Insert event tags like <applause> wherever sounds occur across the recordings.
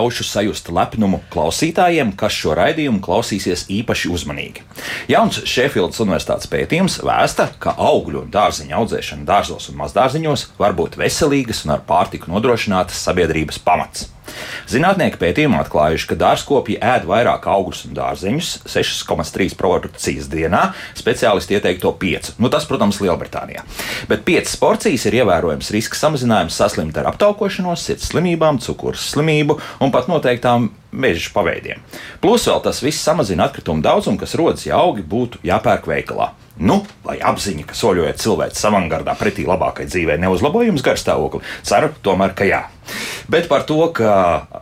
ļaušu sajust lepnumu klausītājiem, kas šo raidījumu klausīsies īpaši uzmanīgi. Jauns Šefildas Universitātes pētījums vēsta, ka augļu un dārziņu audzēšana dārzos un mazdārziņos var būt veselīgas un ar pārtiku nodrošinātas sabiedrības pamats. Zinātnieki pētījumā atklājuši, ka dārzkopji ēd vairāk augļus un dārzeņus, 6,3 porcijas dienā. Speciālisti ieteiktu to 5. Nu, tas, protams, Lielbritānijā. Bet 5 porcijas ir ievērojams riska samazinājums saslimt ar aptaukošanos, sirds slimībām, cukurs slimību un pat noteiktām meža paveidiem. Plus vēl tas viss samazina atkritumu daudzumu, kas rodas, ja augi būtu jāpērk veikalā. Nu, vai apziņa, ka soļojot cilvēks avangardā pretī labākai dzīvei, neuzlabojums garstāvokli? Ceru, tomēr, ka jā. Bet par to, ka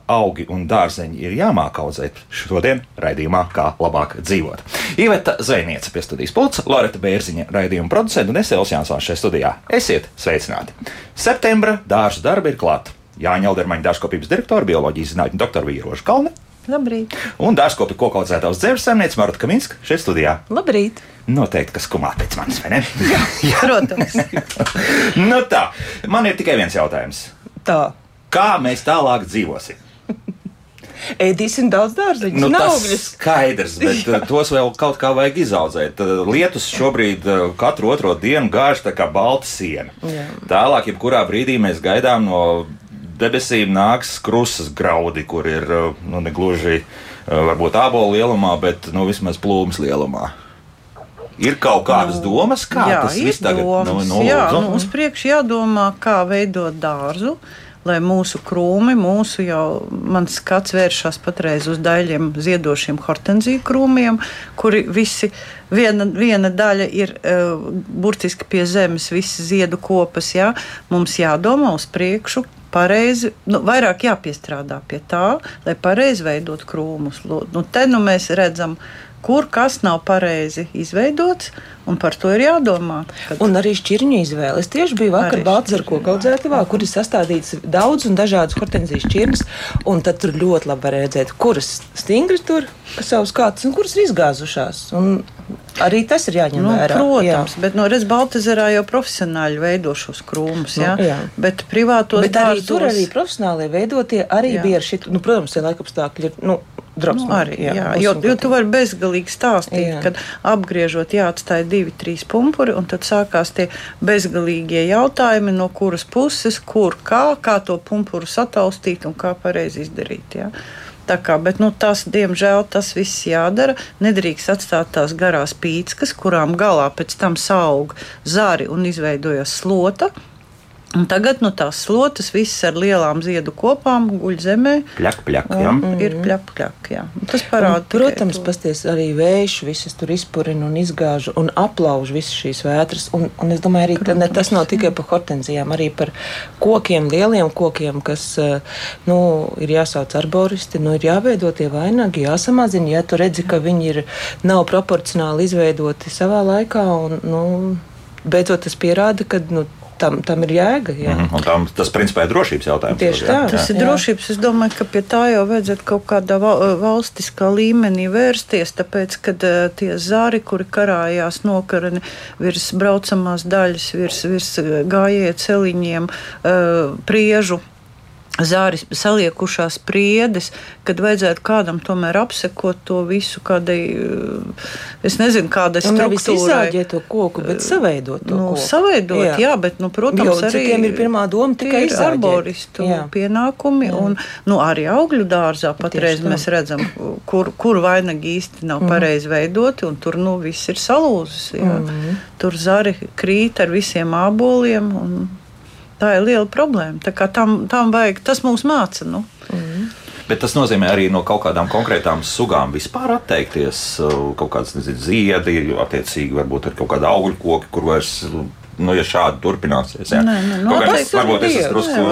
augi un dārzeņi ir jāmāk audzēt, šodien raidījumā, kā labāk dzīvot. Iveta Zvejniece pie studijas pulca, Loreta Bērziņa raidījuma producenta un es Elsijas Jansons šajā studijā. Esiet sveicināti! Septembra dārza darba ir klāta. Jāņa Aldermaņa dārzkopības direktora, bioloģijas zinātņu doktora Vīroša Kalne. Labrīt! Un dārzkopi koku audzētājs dzērs saimnieks Marta Kaminska šeit studijā. Labrīt! Noteikti, kas kumā pēc manis, vai ne? Jā, <laughs> Jā. protams. nu tā, man ir tikai viens jautājums. Tā. Kā mēs tālāk dzīvosim? Ēdīsim daudz dārzeņu, nu, augļus. skaidrs, bet Jā. tos vēl kaut kā vajag izaudzēt. Lietus šobrīd katru otro dienu gāž tā kā balta siena. Jā. Tālāk, jebkurā brīdī mēs gaidām no debesīm nāks krusas graudi, kur ir nu, ne gluži varbūt ābolu lielumā, bet nu, vismaz plūmas lielumā. Ir kaut kādas nu, domas, kā jā, tas viss tagad nu, nu, jā, nu, uz priekšu jādomā, kā veidot dārzu. Lai mūsu krūmi, mūsu jau mans skats vēršas patreiz uz daļiem ziedošiem hortenziju krūmiem, kuri visi, viena, viena daļa ir uh, burtiski pie zemes, visas ziedu kopas. Jā. Mums jādomā uz priekšu, pareizi, nu, vairāk jāpiestrādā pie tā, lai pareizi veidot krūmus. Nu, te nu mēs redzam, kur kas nav pareizi izveidots, Un par to ir jādomā. Kad... Un arī šķirņu izvēle. Es tieši biju vakar Baltazara koku audzētavā, kur ir sastādīts daudz un dažādas hortenzijas šķirnes. Un tad tur ļoti labi var redzēt, kuras stingri tur savus kārtas un kuras ir izgāzušās. Un arī tas ir jāņem nu, vērā. Protams, jā. bet no redz Baltazarā jau profesionāļi veido šos krūmus. Jā? Nu, jā. Bet privātos bet arī dārzos... tur arī profesionālie veidotie arī jā. bija šitu, nu, protams, tie laikapstākļi ir. Nu, Nu, arī, jā, jā, jo, jo tu vari bezgalīgi stāstīt, kad apgriežot jāatstāj divi, trīs pumpuri, un tad sākās tie bezgalīgie jautājumi, no kuras puses, kur, kā, kā to pumpuru sataustīt un kā pareizi izdarīt. Jā. Kā, bet, nu, tas, diemžēl, tas viss jādara. Nedrīkst atstāt tās garās pīckas, kurām galā pēc tam saug zari un izveidojas slota. Un tagad nu, tās slotas, visas ar lielām ziedu kopām, guļ zemē. Pļak, pļak, jā. Ir pļak, pļak, jā. Tas parāda. Un, protams, pasties arī vējš, visas tur izpurina un izgāž un aplauž visas šīs vētras. Un, un es domāju, arī protams, tas nav tikai par hortenzijām, arī par kokiem, lieliem kokiem, kas eh, nu, ir jāsauc arboristi, nu, ir jāveido tie vainagi, jāsamazina, ja tu redzi, ka viņi ir, nav proporcionāli izveidoti savā laikā. Un, nu, Beidzot, tas pierāda, ka nu, tam, tam ir jēga. Jā. Mm -hmm. tam, tas principā ir drošības jautājums. Tieši tā. Jā. Tas ir jā. drošības. Es domāju, ka pie tā jau vajadzētu kaut kādā valstiskā līmenī vērsties, tāpēc, ka uh, tie zāri, kuri karājās nokarani virs braucamās daļas, virs, virs gājēju celiņiem, uh, priežu zāri saliekušās priedes, kad vajadzētu kādam tomēr apsekot to visu, kādai, eh, es nezinu, kādai struktūrai. Nevis to koku, bet saveidot to nu, koku. Saveidot, jā, jā bet, nu, protams, jo, arī ir pirmā doma tikai ir arboristu jā. pienākumi, jā. un, nu, arī augļu dārzā patreiz mēs redzam, kur, kur vainagi īsti nav mm. pareizi veidoti, un tur, nu, viss ir salūzis, jā. Mm. Tur zari krīt ar visiem āboliem, un Tā ir liela problēma. Tam, tam vajag, tas mums māca. Nu. Mm. Bet tas nozīmē arī no kaut kādām konkrētām sugām vispār atteikties. Kaut kādas nezinu, ziedi, attiecīgi varbūt ar kaut kādu augļu koku, kur vairs nu, ja šādi turpināsies. Jā. Nē, nē, nu, tas varbūt es esmu drusku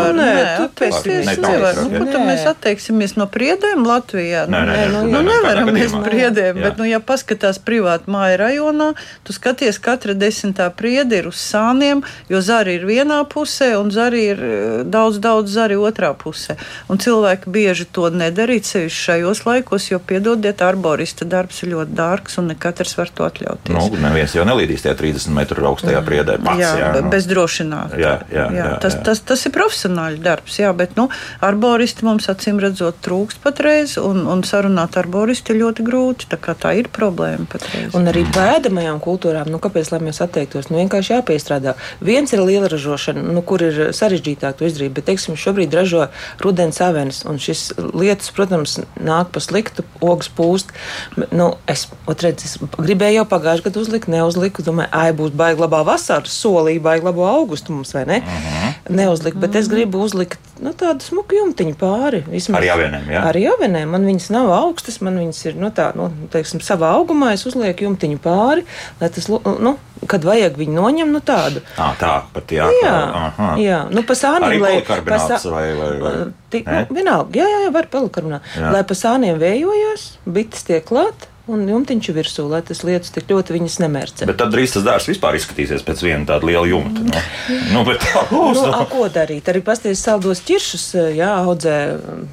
atteikties. Nevar. Nu, tad mēs atteiksimies no priedēm Latvijā? Nē, nē, nē, nu, nu, nevaram mēs priedēm, bet, nu, ja paskatās privāti māja rajonā, tu skaties, katra desmitā priede ir uz sāniem, jo zari ir vienā pusē un zari ir eh, daudz, daudz zari otrā pusē. Un cilvēki bieži to nedarīt sevišķi šajos laikos, jo, piedodiet, arborista darbs ir ļoti dārgs un ne katrs var to atļauties. Nu, neviens jau nelīdīs tajā 30 metru augstajā priedē. Kāds, jā, jā, be- nu. bez drošinātāja. Jā, jā, jā, tas, jā. Tas, tas ir profesionāļu darbs, jā, bet nu, arboristi mums acīm redzot trūkst patreiz, un, un sarunāt arboristi ir ļoti grūti. Tā, kā tā ir problēma patreiz. Un arī pēdamajām kultūrām, nu, kāpēc lai mēs atteiktos? Nu, vienkārši jāpiestrādā. Viens ir liela ražošana, nu, kur ir sarežģītāk to izdarīt, bet, teiksim, šobrīd ražo rudens avenes, un šis lietus, protams, nāk pa sliktu, ogas pūst. Nu, es, otrais, es gribēju jau pagājušajā gadā uzlikt, neuzliku, domāju, ai, būs baigi labā vasara, solīja baigi labo augustu mums, vai ne? Uh -huh. Neuzliku, bet es gribu uzlikt, nu, tādu smuku jumtiņu pāri. Vismaz. Arī avenēm, jā? Arī avenēm. Man viņas nav augstas, man viņas ir, nu, tā, nu, teiksim, savā augumā. Es uzlieku jumtiņu pāri, lai tas, nu, kad vajag viņu noņemt, nu, tādu. À, tā pat jā. Jā, aha. jā. Nu, pa sāniem, lai pa sā- vai- vai- vai- Tik, nu, vienalga, jā, jā, jā, var polikarbonāt. Jā. Lai pa sāniem vējojās, bites tiek klāt un jumtiņš virsū, lai tas lietas tik ļoti viņas nemērcē. Bet tad drīz tas dārsts vispār izskatīsies pēc viena tāda liela jumta. Nu, nu, bet tā būs. Nu, nu. a, ko darīt? Arī pasties saldos ķiršus, jā, audzē,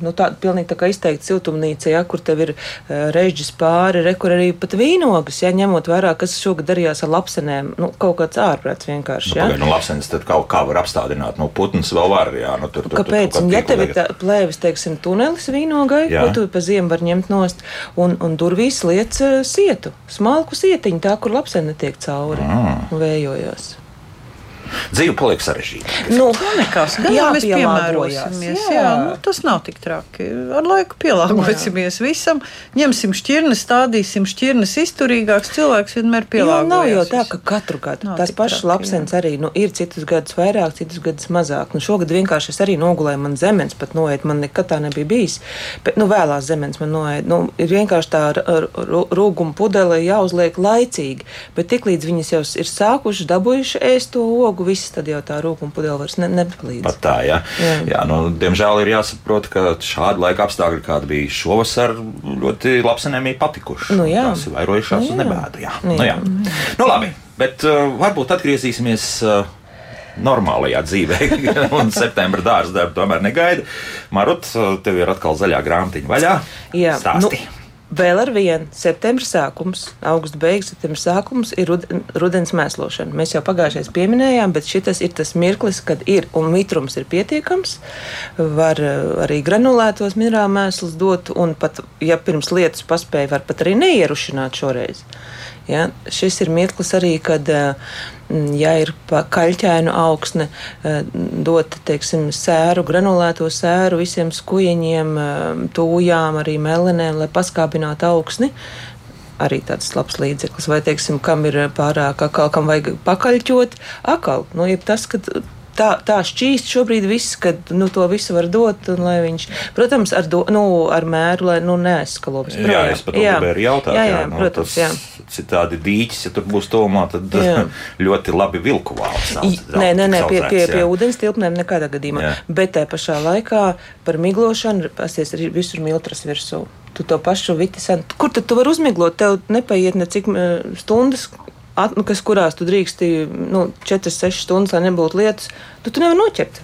nu, tā pilnīgi tā kā izteikti siltumnīca, jā, kur tev ir uh, režģis pāri, re, kur arī pat vīnogas, jā, ņemot vērā, kas šogad darījās ar lapsenēm, nu, kaut kāds ārprāts vienkārši, Nu, jā. Pagaid, nu, labsenis tad kaut kā var apstādināt. Nu, putns vēl var, jā. Nu, tur, tur, tur Kāpēc? kaut Un, kā ja tev ir tā plēvis, teiksim, tunelis vīnogai, Jā. ko tu pa ziemu var ņemt nost, un, un durvīs liec eh, sietu, smalku sietiņu, tā, kur lapsē netiek cauri Ah. un vējojās. Dzīve paliek sarežģīta. Nu, nekas, jau mēs piemērosimies. Jā. jā. Jā, nu, tas nav tik traki. Ar laiku pielāgosimies visam. Ņemsim šķirnes, stādīsim šķirnes izturīgāks. Cilvēks vienmēr Jo pielāgojas. nav jau tā, ka katru gadu Nav tās pašas lapsenes arī nu, ir citus gadus vairāk, citus gadus mazāk. Nu, šogad vienkārši es arī nogulēju, man zemens pat noiet, man nekad tā nebija bijis. Bet, nu, vēlās zemens man noiet. Nu, ir vienkārši tā rūguma pudele jāuzliek laicīgi, bet tiklīdz viņas jau ir sākušas, dabūjuši ēst to ogu, viss tad jau tā rūguma pudele vairs ne, nepalīdz. Pat tā, jā. Jā. jā nu, diemžēl ir jāsaprot, ka šādi laika apstākļi, kādi bija šovasar, ļoti labsenēm ir patikuši. Nu, jā. Tās ir vairojušās Nu, uz nebēdu. Jā. Nu, Nu, jā. jā. Nu, labi, bet uh, varbūt atgriezīsimies. Uh, Normālajā dzīvē, <laughs> un septembra dārza darbu tomēr negaida. Marut, uh, tev ir atkal zaļā grāmatiņa vaļā. Jā, Stāsti. nu, vēl ar vienu septembra sākums, augusta beigas, septembra sākums ir rud rudens mēslošana. Mēs jau pagājušajā pieminējām, bet šis ir tas mirklis, kad ir un mitrums ir pietiekams. Var eh, arī granulētos minerālu mēslus dot, un pat, ja pirms lietas paspēja, var pat arī neierušināt šoreiz. Ja, šis ir mirklis arī, kad, eh, ja ir pa kaļķainu augsne, eh, dot teiksim, sēru, granulēto sēru visiem skujiņiem, eh, tūjām, arī melenēm, lai paskāpinātu augsni. Arī tāds labs līdzeklis, vai, teiksim, kam ir pārāk akal, kam vajag pakaļķot, akal. Nu, jeb tas, ka tā, tā šķīst šobrīd viss, kad nu, to visu var dot, un viņš, protams, ar, do, nu, ar mēru, lai nu, neeskalops. Jā, es pat gribēju jautāt, jā, jā, nu, protams, tas jā. Citādi dīķis, ja tur būs tomā, tad Jā. <laughs> ļoti labi vilku vāls. Nē, nē, nē pie, pie, pie jā. ūdens tilpnēm nekādā gadījumā. Jā. Bet tajā pašā laikā par miglošanu pasties arī visur miltras virsū. Tu to pašu vitisan, kur tad tu vari uzmiglot? Tev nepaiet necik eh, stundas. At, nu, kas, kurās tu drīksti nu, 4-6 stundas, lai nebūtu lietas, tu, tu nevari noķert.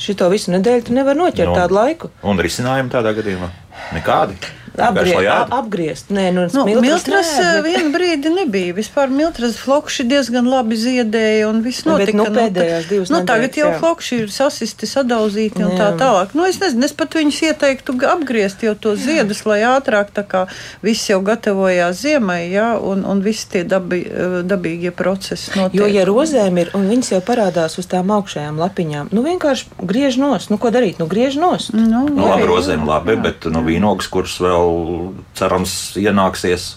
Šito visu nedēļu tu nevari noķert Nu, tādu laiku. Un risinājumi tādā gadījumā? Nekādi. Apgrie, Vienkārši, lai a- ēd. apgriezt. Nē, nu, Nu, Miltras nē, eh, bet- vienu brīdi nebija. Vispār Miltras flokši diezgan labi ziedēja un viss Nu, bet, notika. nu, pēdējās divas nu, tagad nedēļas, jau jā. flokši ir sasisti, sadauzīti un tā Jā. tālāk. Nu, es nezinu, es pat viņus ieteiktu apgriezt jau to ziedus, lai ātrāk tā kā viss jau gatavojās ziemai, jā, un, un visi tie dabi, eh, dabīgie procesi notiek. Jo, ja rozēm ir, un viņas jau parādās uz tām augšējām lapiņām, nu vienkārši griež nos. Nu, ko darīt? Nu, griež nos. Nu, Nu, jā, labi, jā. rozēm labi, bet nu, vīnogas, kuras vēl cerams ienāksies.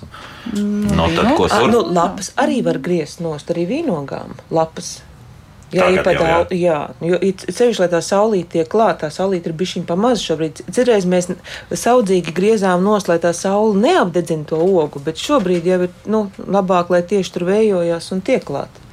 No tad, ko A, tur? nu, lapas arī var griezt nost, arī vīnogām. Lapas. Jā, ir pat jau, jā. daudz, jā. Jo sevišķi, lai tā saulīte tiek klāta, tā saulīte ir bišķiņa pamaz šobrīd. Cerēs mēs saudzīgi griezām nost, lai tā saule neapdedzina to ogu, bet šobrīd jau ir, nu, labāk, lai tieši tur vējojās un tiek klāta.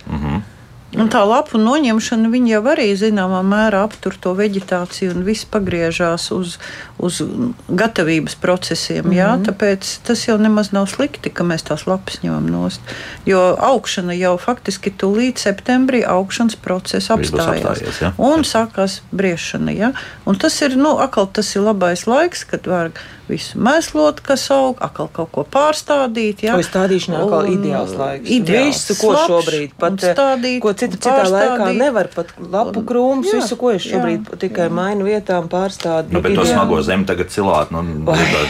Un tā lapu noņemšana jau arī zināmā mērā aptur to vegetāciju un viss pagriežās uz, uz gatavības procesiem. Mm -hmm. jā, tāpēc tas jau nemaz nav slikti, ka mēs tās lapas ņemam nost. Jo augšana jau faktiski tūlīt septembrī augšanas process apstājās. apstājies, jā. Un sākās briešana. Ja? Un tas ir, nu, atkal tas ir labais laiks, kad var visu mēslot, kas aug, atkal kaut ko pārstādīt. Ja? Vai stādīšanā atkal Un, ideāls laiks? Ideāls, Visu, ko slapjš šobrīd, pat, stādīt, ko cita, citā laikā pārstādīt. nevar pat lapu krūmus, Jā, visu, ko es jā, šobrīd tikai mainu vietām, pārstādu. Nu, bet to smago zemi tagad cilāt. Nu, nu,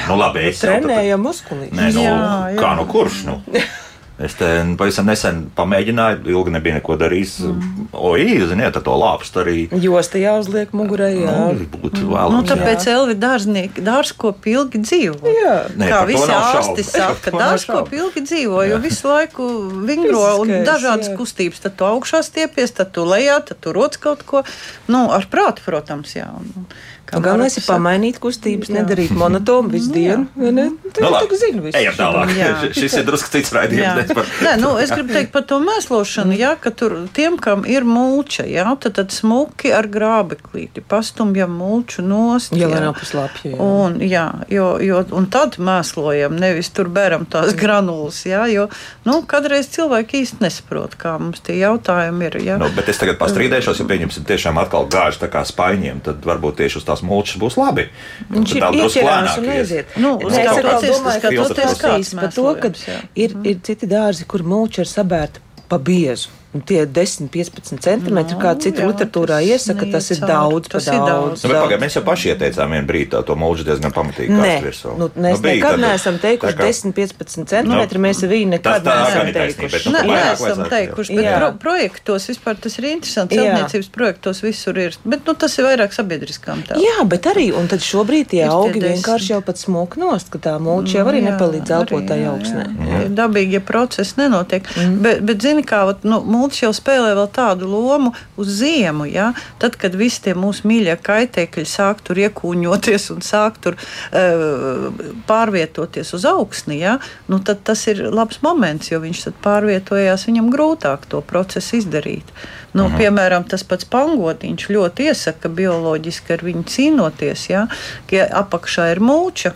nu labi, es Trenējam muskulīšu. Nē, nu, Jā, jā. kā nu kurš? Nu? <laughs> Es te pavisam nesen pamēģināju, ilgi nebija neko darījis. Mm. Oi, ziniet, ar to lāpstu arī. Josta jāuzliek mugurē, jā. Nu, būtu Nu, vēlams. tāpēc Elvi dārznieki dārzkopi ilgi dzīvo. Jā. Nē, Kā visi ārsti saka, dārzkopi ilgi dzīvo, jo visu laiku vingro un dažādas jā. kustības. Tad tu augšā stiepies, tad tu lejā, tad tu roc kaut ko. Nu, ar prātu, protams, jā. Un, Nu, Galvenais ir pamainīt kustības, Jā. nedarīt monotonu visu dienu. vai ne? Tu Nu, jau zini visu. Ejam tālāk. Jā. <laughs> Šis ir drusku cits raidījums. nevis par- Nē, nu, es gribu teikt par to mēslošanu, jā, ka tur tiem, kam ir mulča, jā, tad, tad smuki ar grābeklīti pastumjam mulču nost. Jā, lai nav paslapju. jā. Un, jā, jo, jo, un tad mēslojam, nevis tur beram tās granulas. Jā, jo nu, kādreiz cilvēki īsti nesaprot, kā mums tie jautājumi ir. Jā. Nu, bet es tagad pastrīdēšos, ja pieņemsim tiešām atkal gāžu tā kā spaiņiem, tad varbūt tieši uz tās mulčas būs labi. Un Viņš ir lēnāk un aiziet. Nu, es domāju, ka filtrs tas ir par to, ka ir, ir citi dārzi, kur mulča ir sabērta pa biezu. Un tie 10-15 centimetri, kā cita jā, literatūrā tas iesaka, tas ir daudz. Tas ir daudz. daudz. Nu, bet pagaidām mēs jau paši ieteicām vienu brīdi tā- to mūžu diezgan pamatīgi. Nē, virsū. nu, mēs bija nekad tad- neesam teikuši kā- 10-15 centimetri. Nu, Mēs tas nekad tā neesam ir taisnība, bet, teikuši. nu, vairāk neesam teikuši, bet pro projektos vispār tas ir interesanti. Celtniecības projektos visur ir, bet nu, tas ir vairāk sabiedriskām tēlām. Jā, bet arī un tad šobrīd tie tie augi desmit. vienkārši jau pat smūk nost, ka tā mulča jau arī Nu, nepalīdz arī, elpot tajā jā, augsnē. jā. Dabīgie procesi nenotiek. Mm. Bet, bet zini, kā nu, multis jau spēlē vēl tādu lomu uz ziemu. Ja? Tad, kad visi tie mūsu mīļie kaitēkļi sāk tur iekūņoties un sāk tur uh, pārvietoties uz augsni, ja? nu, tad tas ir labs moments, jo viņš tad pārvietojās, viņam grūtāk to procesu izdarīt. Nu, Mhm. piemēram, tas pats pangotiņš ļoti iesaka bioloģiski ar viņu cīnoties, ja? ja apakšā ir mūča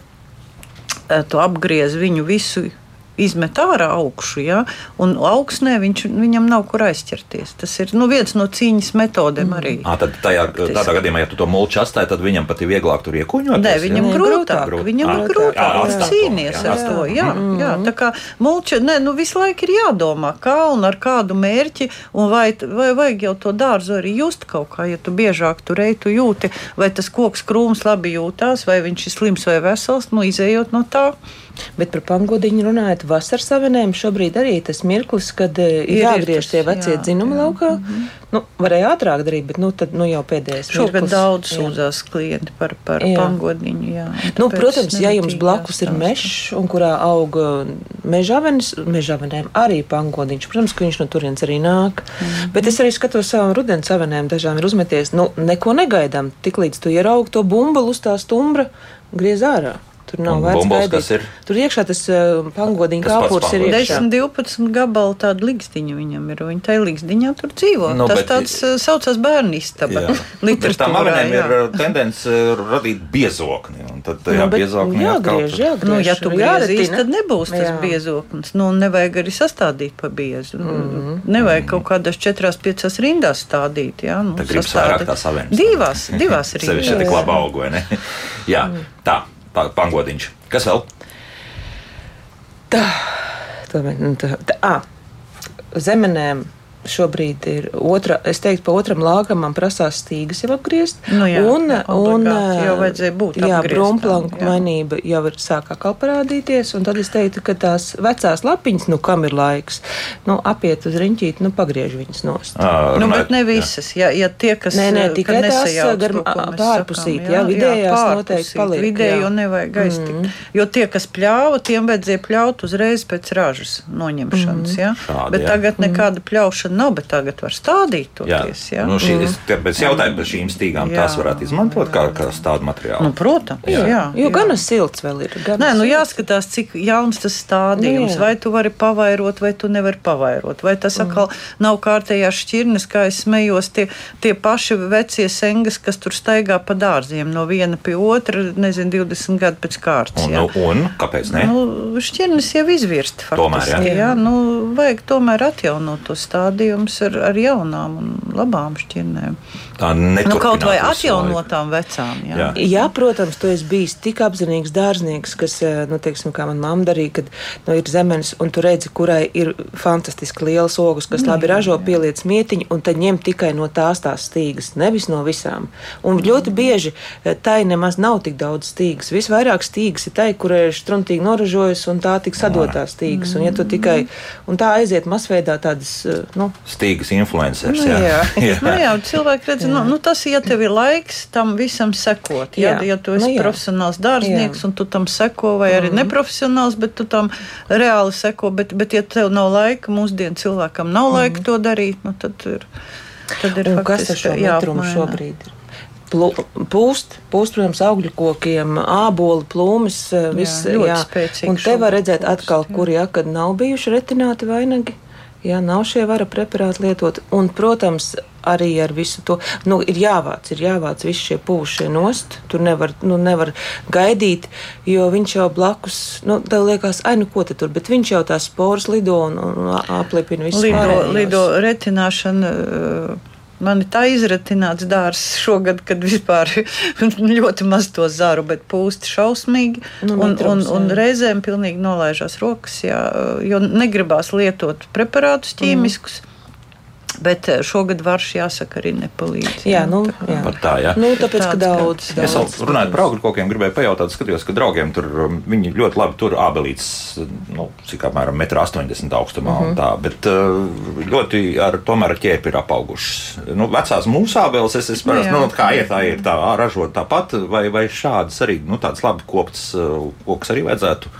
eh, tu apgriez viņu visu. Izmet ārā augšu, ja, un augsnē viņš, viņam nav kur aizķerties. Tas ir nu, viens no cīņas metodēm arī. Ā, tad tajā, tādā gadījumā, ja tu to mulču atstāji, tad viņam pat ir vieglāk tur iekuņot. Nē, viņam Nē, grūtāk. grūtāk. Viņam ir jā, grūtāk. Viņš to, cīnīties jā, ar atstāt to. Jā, jā, tā kā mulča, ne, nu visu laiku ir jādomā, kā un ar kādu mērķi, un vai, vai vajag jau to dārzu arī just kaut kā, ja tu biežāk tur ej, tu jūti, vai tas koks krūms labi jūtās, vai viņš ir slims vai vesels, nu izējot no tā. Bet par pangodiņu runājot, vasaras savienēm šobrīd arī tas mirklis, kad eh, ir jāgriež tie vecie jā, dzinumi jā, laukā. Nu, varēja ātrāk darīt, bet nu, tad, nu, jau pēdējais Šogad mirklis. daudz sūdzās klienti par, par Jā. pangodiņu. Jā, Nu, protams, ja jums blakus ir mežs, un kurā aug mežavenes, mežavenēm arī pangodiņš, protams, ka viņš no turienes arī nāk. Mm. -hmm. Bet es arī skatos savām rudens savenēm, dažām ir uzmeties, nu, neko negaidām. Tiklīdz tu ieraugi to bumbulu uz tā stumbra, griez ārā. Tur nav vērts? Tur iekšā tas uh, Tas pats kāpurs ir pangodiņš. iekšā. 10, 12 gabalu tādu līgstiņu viņam ir. Viņa tajā līgstiņā tur dzīvo. Nu, Nu, Tas bet- tāds uh, saucās bērnu istaba. <laughs> Tam avenēm ir uh, tendence radīt biezokni. Un tad tajā Nu, biezoknī atkal jāgriež, tur- jāgriež. Nu, ja tu jāretina. griezīs, tad nebūs tas Jā. biezoklis. Nu, nevajag arī sastādīt pa biezu. Mm Mhm. -hmm. Nevajag kaut kādās četrās, piecās rindās stādīt. Jā, nu, Tad gribas vairāk tās avenes. Divās, divās Sevišķi, rindās. tik labi auga, vai ne? <laughs> Jā, tā, pa- pangodiņš. Kas vēl? Tā, tā, nu, tā, tā, à, zemenēm šobrīd ir otra, es teiktu, pa otram lāgam man prasās stīgas jau apgriezt. Nu jā, un, jā, un, jau vajadzēja būt jā, brumplanku jā. mainība jau ir sāk atkal parādīties, un tad es teiktu, ka tās vecās lapiņas, nu, kam ir laiks, nu, apiet uz riņķīt, nu, pagriež viņas nost. Ā, Nu, bet ne visas. Ja, ja tie, kas Nē, nē, tikai tās, gar- pārpusīt, sakām, jā, vidējās noteikti pārpusīt. paliek, Vidējo jā. nevajag aiztikt. Jo tie, kas pļāva, tiem vajadzēja pļaut uzreiz pēc ražas noņemšanas. Ja? Šādi, bet jā. tagad nekāda pļaušana nav, bet tagad var stādīt to Jā, ties. Ja? nu, šī, es tāpēc jautāju par šīm stīgām. Jā. Tās varētu izmantot kā, kā tādu materiālu. Nu, protams, jā. Jā. Jo gana silts vēl ir. Nē, nu jāskatās, cik jauns tas stādījums. Nu, jā. vai tu vari pavairot, vai tu nevari pavairot. Vai tas atkal nav kārtējās šķirnes, kā es smējos, tie, tie paši vecie sengas, kas tur staigā pa dārziem no viena pie otra, nezinu, 20 gadu pēc kārtas. Un, jā. nu, un kāpēc ne? Nu, šķirnes jau izvirst. Tomēr, faktiski, jā. jā. Nu, vajag tomēr atjaunot to stādījumu. Gadījums ar, ar jaunām un labām šķirnēm. Tā Nu, kaut vai neturpinātos atjaunotām vecām. Jā. Jā. Jā, protams, tu esi bijis tik apzinīgs dārznieks, kas, eh, nu, teiksim, kā manā mamma darīja, kad nu, ir zemenes, un tu redzi, kurai ir fantastiski liels ogus, kas labi ražo, pieliec mietiņu, un tad ņem tikai no tās tās stīgas, nevis no visām. Un ļoti bieži eh, tai nemaz nav tik daudz stīgas. Visvairāk stīgas ir tai, kurai ir struntīgi noražojas, un tā tik sadotās stīgas. Un, ja tu tikai, un tā aiziet masveidā tādas, eh, nu, Stīgas influenceris. Nu, jā. jā. <laughs> nu, jā, cilvēki redz, nu, nu, tas, ja tev ir laiks tam visam sekot, ja, Jā. ja tu esi Nu, jā. profesionāls dārznieks Jā. un tu tam seko, vai arī neprofesionāls, bet tu tam reāli seko, bet, bet ja tev nav laika, mūsdienu cilvēkam nav laika to darīt, nu, tad ir. Tad ir Un kas ar faktiski šo metrumu šobrīd ir? Pūst, pūst, protams, augļu kokiem, āboli, plūmes, eh, viss. ļoti spēcīgi Un te var redzēt atkal, jā. kur, ja, kad nav bijuši retināti vainagi. Jā, nav šie vara preparāti lietot. Un, protams, arī ar visu to nu, ir jāvāc, ir jāvāc visi šie pūšie nost. Tur nevar, nu, nevar gaidīt, jo viņš jau blakus, nu, tev liekas, ai, nu, ko te tur, bet viņš jau tās sporas lido un, un aplipina visu Lido, pārējos. lido retināšana. uh, Man ir tā izretināts dārsts šogad, kad vispār <laughs> ļoti maz to zaru, bet pūsti šausmīgi. Nu, un, un, mitrums, un jā. reizēm pilnīgi nolaižās rokas, jā, jo negribās lietot preparātus ķīmiskus. Bet eh, šogad varš jāsaka arī nepalīdz. Jā, nu, tā kā- jā. Tā, jā. Nu, tāpēc, ka Tāds daudz, daudz. Es vēl runāju par augļu kokiem, gribēju pajautāt, skatījos, ka draugiem tur um, viņi ļoti labi tur ābelītes, nu, cik apmēram 1,80 m augstumā Mhm. un tā, bet uh, ļoti ar, tomēr ķēpi ir apaugušas. Nu, vecās mūsu ābeles, es, es parasti, Jā. nu, kā ir, tā ir, tā ražot tāpat, vai, vai šādas arī, nu, tādas labi koptas uh, koks arī vajadzētu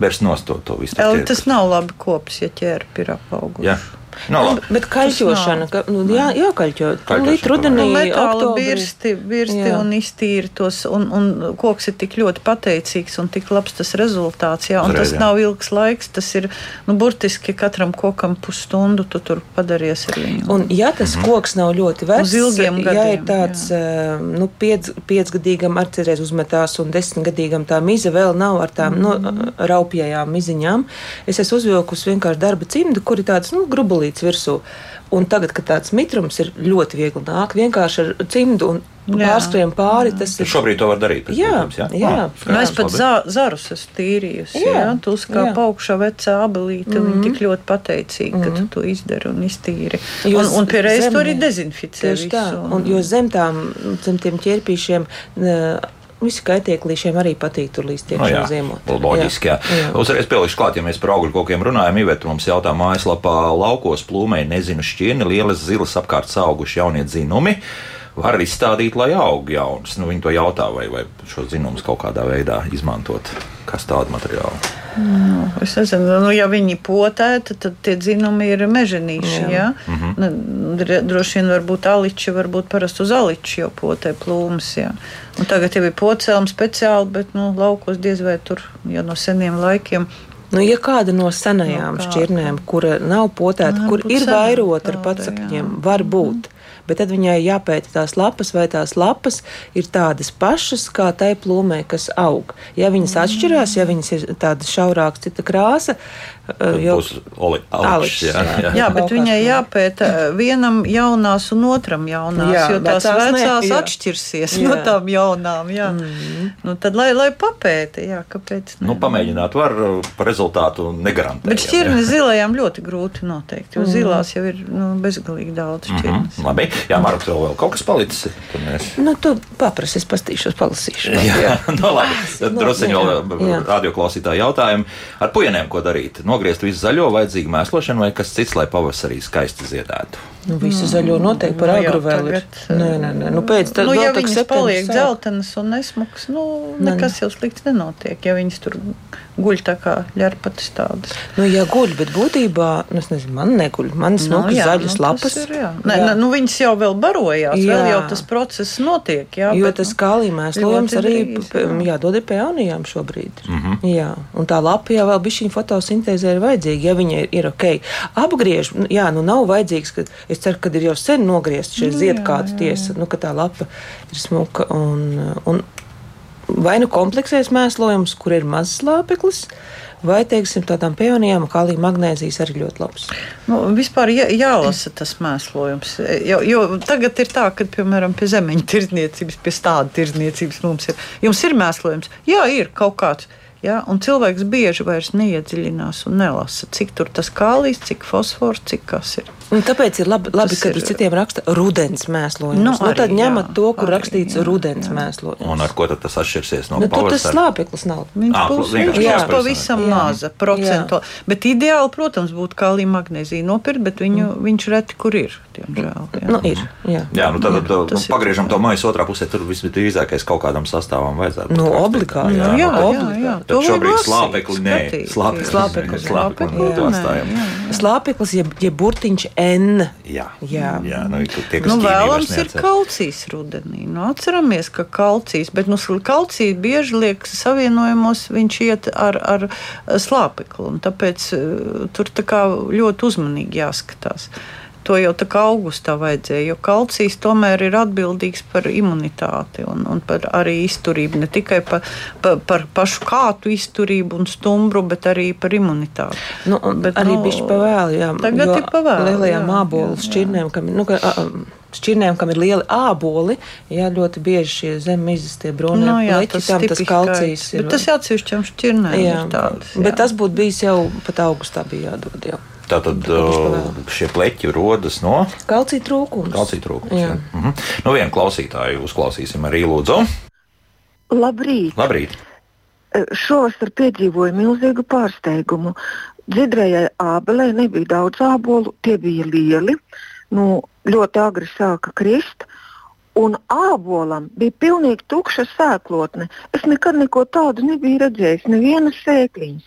vērst nost to, to visu. Tas nav labi kops, ja ķērpi ir apauguši. Jā. No, labi. Bet kaļķošana, ka, nu, jā, jākaļķo. Līdz rudenī, Nu, metāla birsti, birsti Jā. un iztīri tos, un, un koks ir tik ļoti pateicīgs un tik labs tas rezultāts. Jā, un Uzreiz, tas jā. nav ilgs laiks, tas ir, nu, burtiski katram kokam pusstundu tu tur padaries ar viņu. Un, ja tas Mhm. koks nav ļoti vecs, ilgiem ja ir gadiem, tāds eh, nu, piec, piecgadīgam ar cerēs uzmetās un desmitgadīgam tā miza vēl nav ar tām Mhm. nu, raupjajām miziņām, es esmu uzvilkusi vienkārši darba cimdu, kur ir tāds nu, grubulīts virsū. Un tagad, kad tāds mitrums ir ļoti viegli nāk, vienkārši ar cimdu un pārskrien pāri, tas ir. Šobrīd to var darīt. Jā, jā? jā. Ah, Nu, es pat zā, zarus esmu tīrījusi. Jā, Jā, tu kā paukšā vecā abelīte, mm -hmm. viņi tik ļoti pateicīgi, ka tu to izdari un iztīri. Jo Un, un pie reizes to arī dezinficē. Tieši tā, visu, un, jo zem, tām, zem tiem ķērpīšiem. eh, Visi kaitēklīšiem arī patīk tur līdz Nu, iekšā jā, ziemot. loģiski. Jā. Jā. Uzreiz pielikšu klāt, ja mēs par augļu kokiem runājam. Iveta mums jautā mājaslapā laukos plūmei nezinu šķirni, lielas zilas apkārt auguši jaunie dzinumi. Var izstādīt, lai aug jauns. Nu, viņi to jautā, vai, vai šo zinumus kaut kādā veidā izmantot. Kas tādu materiālu? Es nezinu, nu, ja viņi potēta, tad tie dzinumi ir mežonīši. Jā. Mm -hmm. Droši vien var būt aliči, varbūt parasti uz aliči jau potē plūmas. Jā. Un tagad jau ir pocēlumi speciāli, bet nu, laukos diez vai tur jau no seniem laikiem. Nu, ja kāda no senajām No kā- šķirnēm, kura nav potēta, Varbūt kur ir vairota ar patsakņiem, var būt. Bet tad viņai jāpēta tās lapas, vai tās lapas ir tādas pašas kā tai plūmē, kas aug. Ja viņas atšķirās, ja viņas ir tādas šaurākas, cita krāsa, Tad jau Aličs, aličs, jā, bet viņai jāpēta vienam jaunās un otram jaunās, Jā, jo tās vecās ne, jā. atšķirsies Jā. no tām jaunām. Jā. Mm. Nu, tad lai, lai papēta, jā, kāpēc. ne? Nu, pamēģināt var uh, par rezultātu negarantēt. Bet šķirnes zilajām ļoti grūti noteikt, jo zilās jau ir nu, bezgalīgi daudz Mm šķirnes. -hmm. Labi, jā, Marks, vēl, vēl kaut kas palicis. Mēs... Nu, tu paprasti, es pastīšos, palasīšu. Jā, <laughs> no labi. <laughs> Tad Nu, druskuļi jā, vēl jā. radioklausītāji jautājumu. Ar puikiem ko darīt? Nogriezt visu zaļo, vajadzīga mēslošana vai kas cits, lai pavasarī skaisti ziedētu? Nu, visu zaļo noteikti par Nu, agru vēl ir. tagad, Nē, nē, nē. Nu, pēc tam, nu, vēl ja viņas paliek sāk. dzeltenas un nesmukas, nu, Nē, nekas jau slikts nenotiek. Ja viņas tur guļ tā kā ļarpatas tādas. Nu, jā, guļ, bet būtībā, nu, es nezinu, man neguļ. Man smukas jā, zaļas nu, lapas. Ir, jā. Nē, jā. Nu, viņas jau vēl barojās, jā. vēl jau tas process notiek. Jā, Jo bet, tas nu, kālī mēslojums ļoti arī drīz, jā. jādod ir peonijām šobrīd. Mm -hmm. Jā, un tā lapa jau vēl bija šī fotosintēze ir vajadzīga, ja viņa ir, ir ok. Apgriež, nu, jā, nu nav vajadzīgs, ka es ceru, ka ir jau sen nogriezta šī Nu, ziedkāta tiesa, nu, ka tā lapa ir smuka un, un vai nu kompleksēs mēslojums, kur ir mazs lāpeklis, vai, teiksim, tādām pionijām kalija magnēzijas arī ļoti labs. Nu, vispār jā, jālasa tas mēslojums. Jo, jo tagad ir tā, ka, piemēram, pie zemeņa tirdzniecības, pie stāda tirdzniecības mums ir. Jums ir mēslojums? Jā, ir kaut kāds. Ja? Un cilvēks bieži vairs neiedziļinās un nelasa, cik tur tas kālijas, cik fosfors, cik kas ir. Un tāpēc ir labi, labi ka tur citiem raksta rudens mēslojums. Nu, nu, tad ņemat jā, to, kur arī, rakstīts jā, rudens jā. mēslojums. Un ar ko tad tas atšķirsies no nu, pavasara? Tas slāpeklis nav. Viņš à, būs, viņš būs pavisam maza procentu. Bet ideāli, protams, būtu kālija magnēzija nopirkt, bet viņu, mm. viņš reti kur ir. Diemžēl, jā. Nu, ir jā. jā, nu tad, jā, tad nu, pagriežam to maisu otrā pusē. Tur visdrīzākais kaut kādam sastāvam vajadzētu. Nu, obligāti. Jā, jā, jā, jā. Tad šobrīd slāpekli nē. Slāpeklis. Slāpeklis, ja burtiņš N. Jā, jā. jā nu, tie, nu, vēlams ir kalcijs rudenī. Nu, atceramies, ka kalcijs, bet nu, kalcija bieži liekas savienojumos, viņš iet ar, ar slāpekli. Tāpēc uh, tur tā kā ļoti uzmanīgi jāskatās. To jau tā kā augustā vajadzēja, jo kalcijs tomēr ir atbildīgs par imunitāti un, un par arī izturību. Ne tikai par, par, par pašu kātu izturību un stumbru, bet arī par imunitāti. Nu, bet, arī nu, bija pavēl, jā. Tagad ir pavēl. Lielajām ābolu šķirnēm, kam, nu, ka, šķirnēm, kam ir lieli āboli, jā, ļoti bieži šie zemes izstie brūnie no, nu, jā, pleķi, tam tas kalcijs ir. Bet tas ir atsevišķām šķirnēm. Jā, tādas, jā. bet tas būtu bijis jau pat augustā bija jādod jau. Tātad šie pleķi rodas no kalcija trūkuma. Kalcija trūkums. Jā. Jā. Mhm. Nu, vienu klausītāju uzklausīsim arī Lūdzu. Labrīt! Labrīt. Šovasar piedzīvoju milzīgu pārsteigumu. Dzirdējai ābelē nebija daudz ābolu, tie bija lieli, nu, ļoti agri sāka krist. Un ābolam bija pilnīgi tukša sēklotne. Es nekad neko tādu nebiju redzējis, nevienas sēkliņas.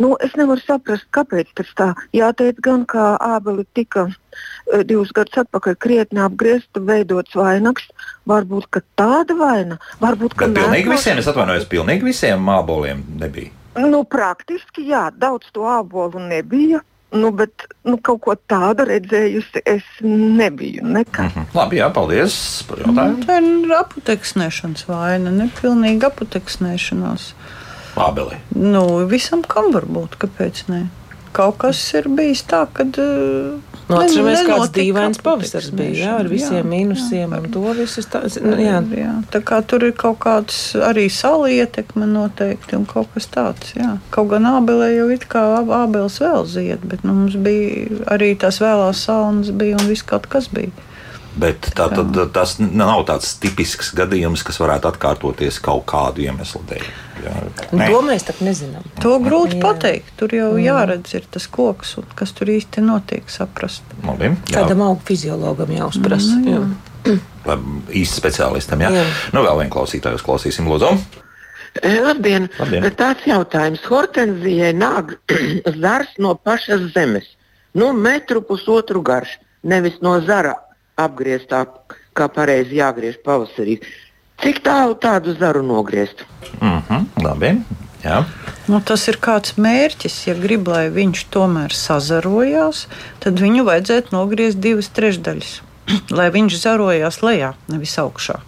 Nu, es nevaru saprast, kāpēc tas tā. Jāteic gan, ka ābeli tika uh, divus gadus atpakaļ krietni apgriezta, veidots vainags. Varbūt tāda vaina. Varbūt, ka Bet pilnīgi visiem, es atvainojos, pilnīgi visiem āboliem nebija. Nu, praktiski jā, daudz to ābolu nebija. Nu, bet nu, kaut ko tādu redzējusi es nebiju. Nekad. Mm -hmm. Labi, jā, paldies par jautājumu. Nu, tā ir aputeksnēšanas vaina, nepilnīga aputeksnēšanās. Ābeli? Nu, visam kam var būt, kāpēc ne? Kaut kas ir bijis tā, ka. Uh, Nu, Atceramies, kāds dīvains pavasars bija jā, ar visiem jā, mīnusiem jā, un to visu. Tā, nu, jā. Jā, tā kā tur ir kaut kāds arī saula ietekme noteikti un kaut kas tāds. Jā. Kaut gan ābelē jau it kā ābeles vēl zied, bet nu, mums bija arī tās vēlās saunas bija un viss kaut kas bija. Bet tā, tad, tas nav tāds tipisks gadījums, kas varētu atkārtoties kaut kādu iemeslu dēļ. Jā, Nē. to mēs tā nezinām. To grūti jā. pateikt. Tur jau jā. jāredz, ir tas koks, kas tur īsti notiek, saprast. Labi, Kādam augu fiziologam jāuzprasa. Nu, jā. Jā. <clears throat> Īsti speciālistam. Jā. Jā. Nu, vēl vienu klausītāju uzklausīsim, Lūdzu. Eh, labdien! Labdien. Tāds jautājums. Hortenzijai nāk <clears throat> zars no pašas zemes. Nu, metru pusotru garš, nevis no zara apgrieztā, kā pareizi jāgriež pavasarī. Cik tālu tādu zaru nogriezt? Mm -hmm, labi. Jā. Nu, tas ir kāds mērķis. Ja grib, lai viņš tomēr sazarojās, tad viņu vajadzētu nogriezt divas trešdaļas, <clears throat> lai viņš zarojās lejā, nevis augšā.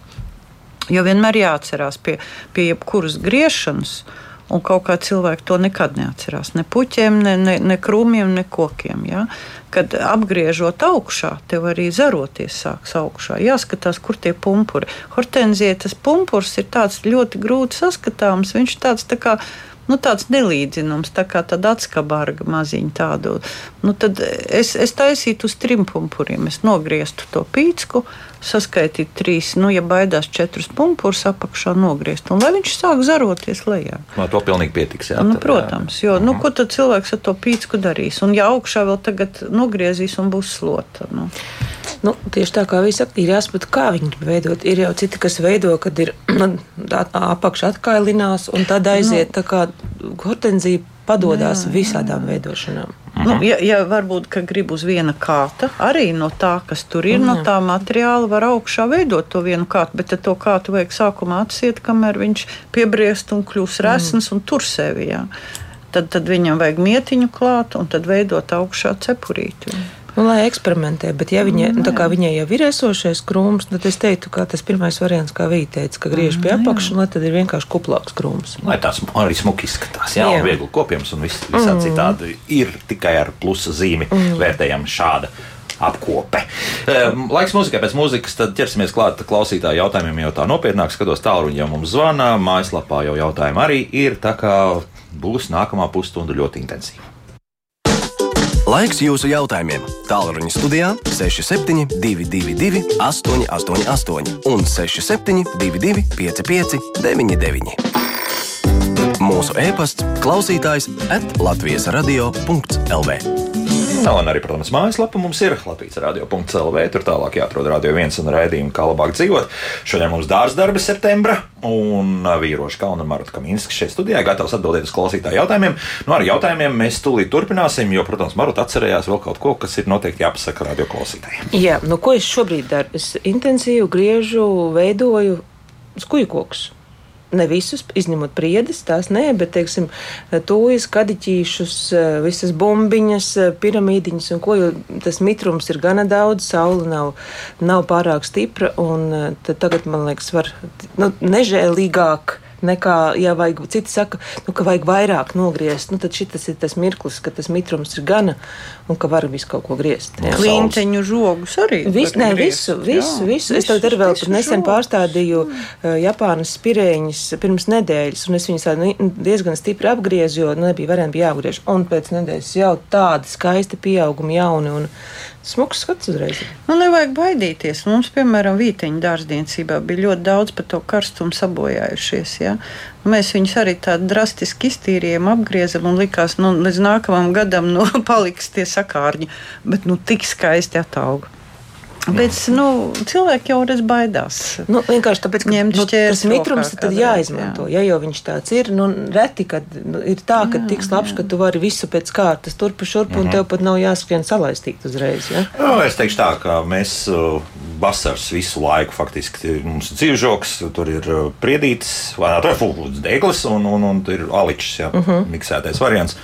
Jo vienmēr jāatcerās pie, pie jebkuras griešanas, uh, Un kaut kā cilvēki to nekad neatcerās. Ne puķiem, ne, ne, ne krūmiem, ne kokiem. Ja? Kad apgriežot augšā, tev arī zaroties sāks augšā. Jāskatās, kur tie pumpuri. Hortenzija tas pumpurs ir ļoti grūti saskatāms. Viņš tāds tā kā nu, tāds nelīdzinums, tā kā tāda atskabarga maziņa tādu. Nu, tad es, es taisītu uz trim pumpuriem. Es nogrieztu to pīcku, saskaitīt trīs, nu, ja baidās četrus pumpurus apakšā nogriezt, un lai viņš sāk zaroties lejā. No to pilnīgi pietiks, jā. Nu, protams, jo, nu, ko tad cilvēks ar to pīcku darīs? Un ja augšā vēl tagad nogriezīs un būs slota. Nu. Nu, tieši tā kā viņi saka, ir jāsaprot, kā viņi veidot. Ir jau citi, kas veido, kad ir <clears throat> apakšā atkailinās un tad aiziet nu, tā kā hortenzija padodas visādām veidošanām. Nu, ja, ja varbūt grib uz viena kārta, arī no tā, kas tur ir, mm. no tā materiāla var augšā veidot to vienu kārtu, bet to kārtu vajag sākumā atsiet, kamēr viņš piebriest un kļūs resns mm. un tur sevi. Jā. Tad, tad viņam vajag mietiņu klāt un tad veidot augšā cepurīti. Nu, lai eksperimentē, bet ja viņa, nu, viņai jau ir esošais krūms, tad es teiktu, ka tas pirmais variants, kā viņa teica, ka griež pie mm, apakšas, un tad ir vienkārši kuplāks krūms. Lai tās arī smuki izskatās, jā, jā. un viegli kopjams, un viss visā mm. citādi ir tikai ar plusa zīmi mm. vērtējama šāda apkope. Laiks mūzikai pēc mūzikas, tad ķersimies klāt klausītāju jautājumiem jau tā nopietnāk. Skatos tālruņi jau mums zvana, mājaslapā jau jautājumi arī ir, tā kā būs nākamā pusstunda ļoti intensīva. Laiks jūsu jautājumiem. Tālruņa studijā 6722, 888, un 6722, 55, 99. Mūsu e-pasts, klausītājs, atlatvijas radio.lv. Nu, un arī, protams, mājaslapa mums ir Latvijas radio.clv. Tur tālāk jāatrod radio viens un raidījumu, kā labāk dzīvot. Šodien mums dārza darba septembra, un vīroša Kalna Marta Kaminska šeit studijā gatavs atbildēt uz klausītāju jautājumiem. Nu, ar jautājumiem mēs tūlīt turpināsim, jo, protams, Marta atcerējās vēl kaut ko, kas ir noteikti jāpasaka radio klausītājiem. Jā, nu ko es šobrīd daru? Es intensīvi griežu, veidoju skuju kokus ne visus, izņemot priedes, tās nē, bet, teiksim, tūjas, kadiķīšus, visas bumbiņas, piramīdiņas un ko, jo tas mitrums ir gana daudz, saule nav, nav pārāk stipra, un tad tagad, man liekas, var nu, nežēlīgāk nekā, ja vajag, citi saka, nu, ka vajag vairāk nogriezt, nu, tad šis ir tas mirklis, ka tas mitrums ir gana un ka var visu kaut ko griezt. Klinteņu žogus arī. Vis, nē, visu, visu, jā, visu. Es tagad arī vēl nesen pārstādīju uh, Japānas spirēņus pirms nedēļas, un es viņus nu, diezgan stipri apgriezu, jo nu, nebija varianti jāapgriež. Un pēc nedēļas jau tādi skaisti pieaugumi jauni. Un, Smuks skats uzreiz. Nu, nevajag baidīties. Mums, piemēram, vīteņu dārzdienicībā bija ļoti daudz par to karstumu sabojājušies. Ja? Mēs viņus arī tā drastiski iztīrījām, apgriezām un likās, ka nu, līdz nākamajam gadam nu, <laughs> paliks tie sakārņi, bet nu, tik skaisti atauga. Bet nu, cilvēki jau reiz baidās. Nu, vienkārši tāpēc, ka nu, tas mitrums tad jāizmanto. Jā. Ja jau viņš tāds ir, nu, reti, kad nu, ir tā, ka jā, tik jā. ka tu vari visu pēc kārtas turpu šurpu, mm -hmm. un tev pat nav jāskrien salaistīt uzreiz. Ja? Nu, es teikšu tā, ka mēs uh, vasaras visu laiku faktiski mums ir dzīvžoks, tur ir uh, priedītis, vai tā ir fulgūts deglis, un, un, un tur ir aličs, ja, mm -hmm. miksētais variants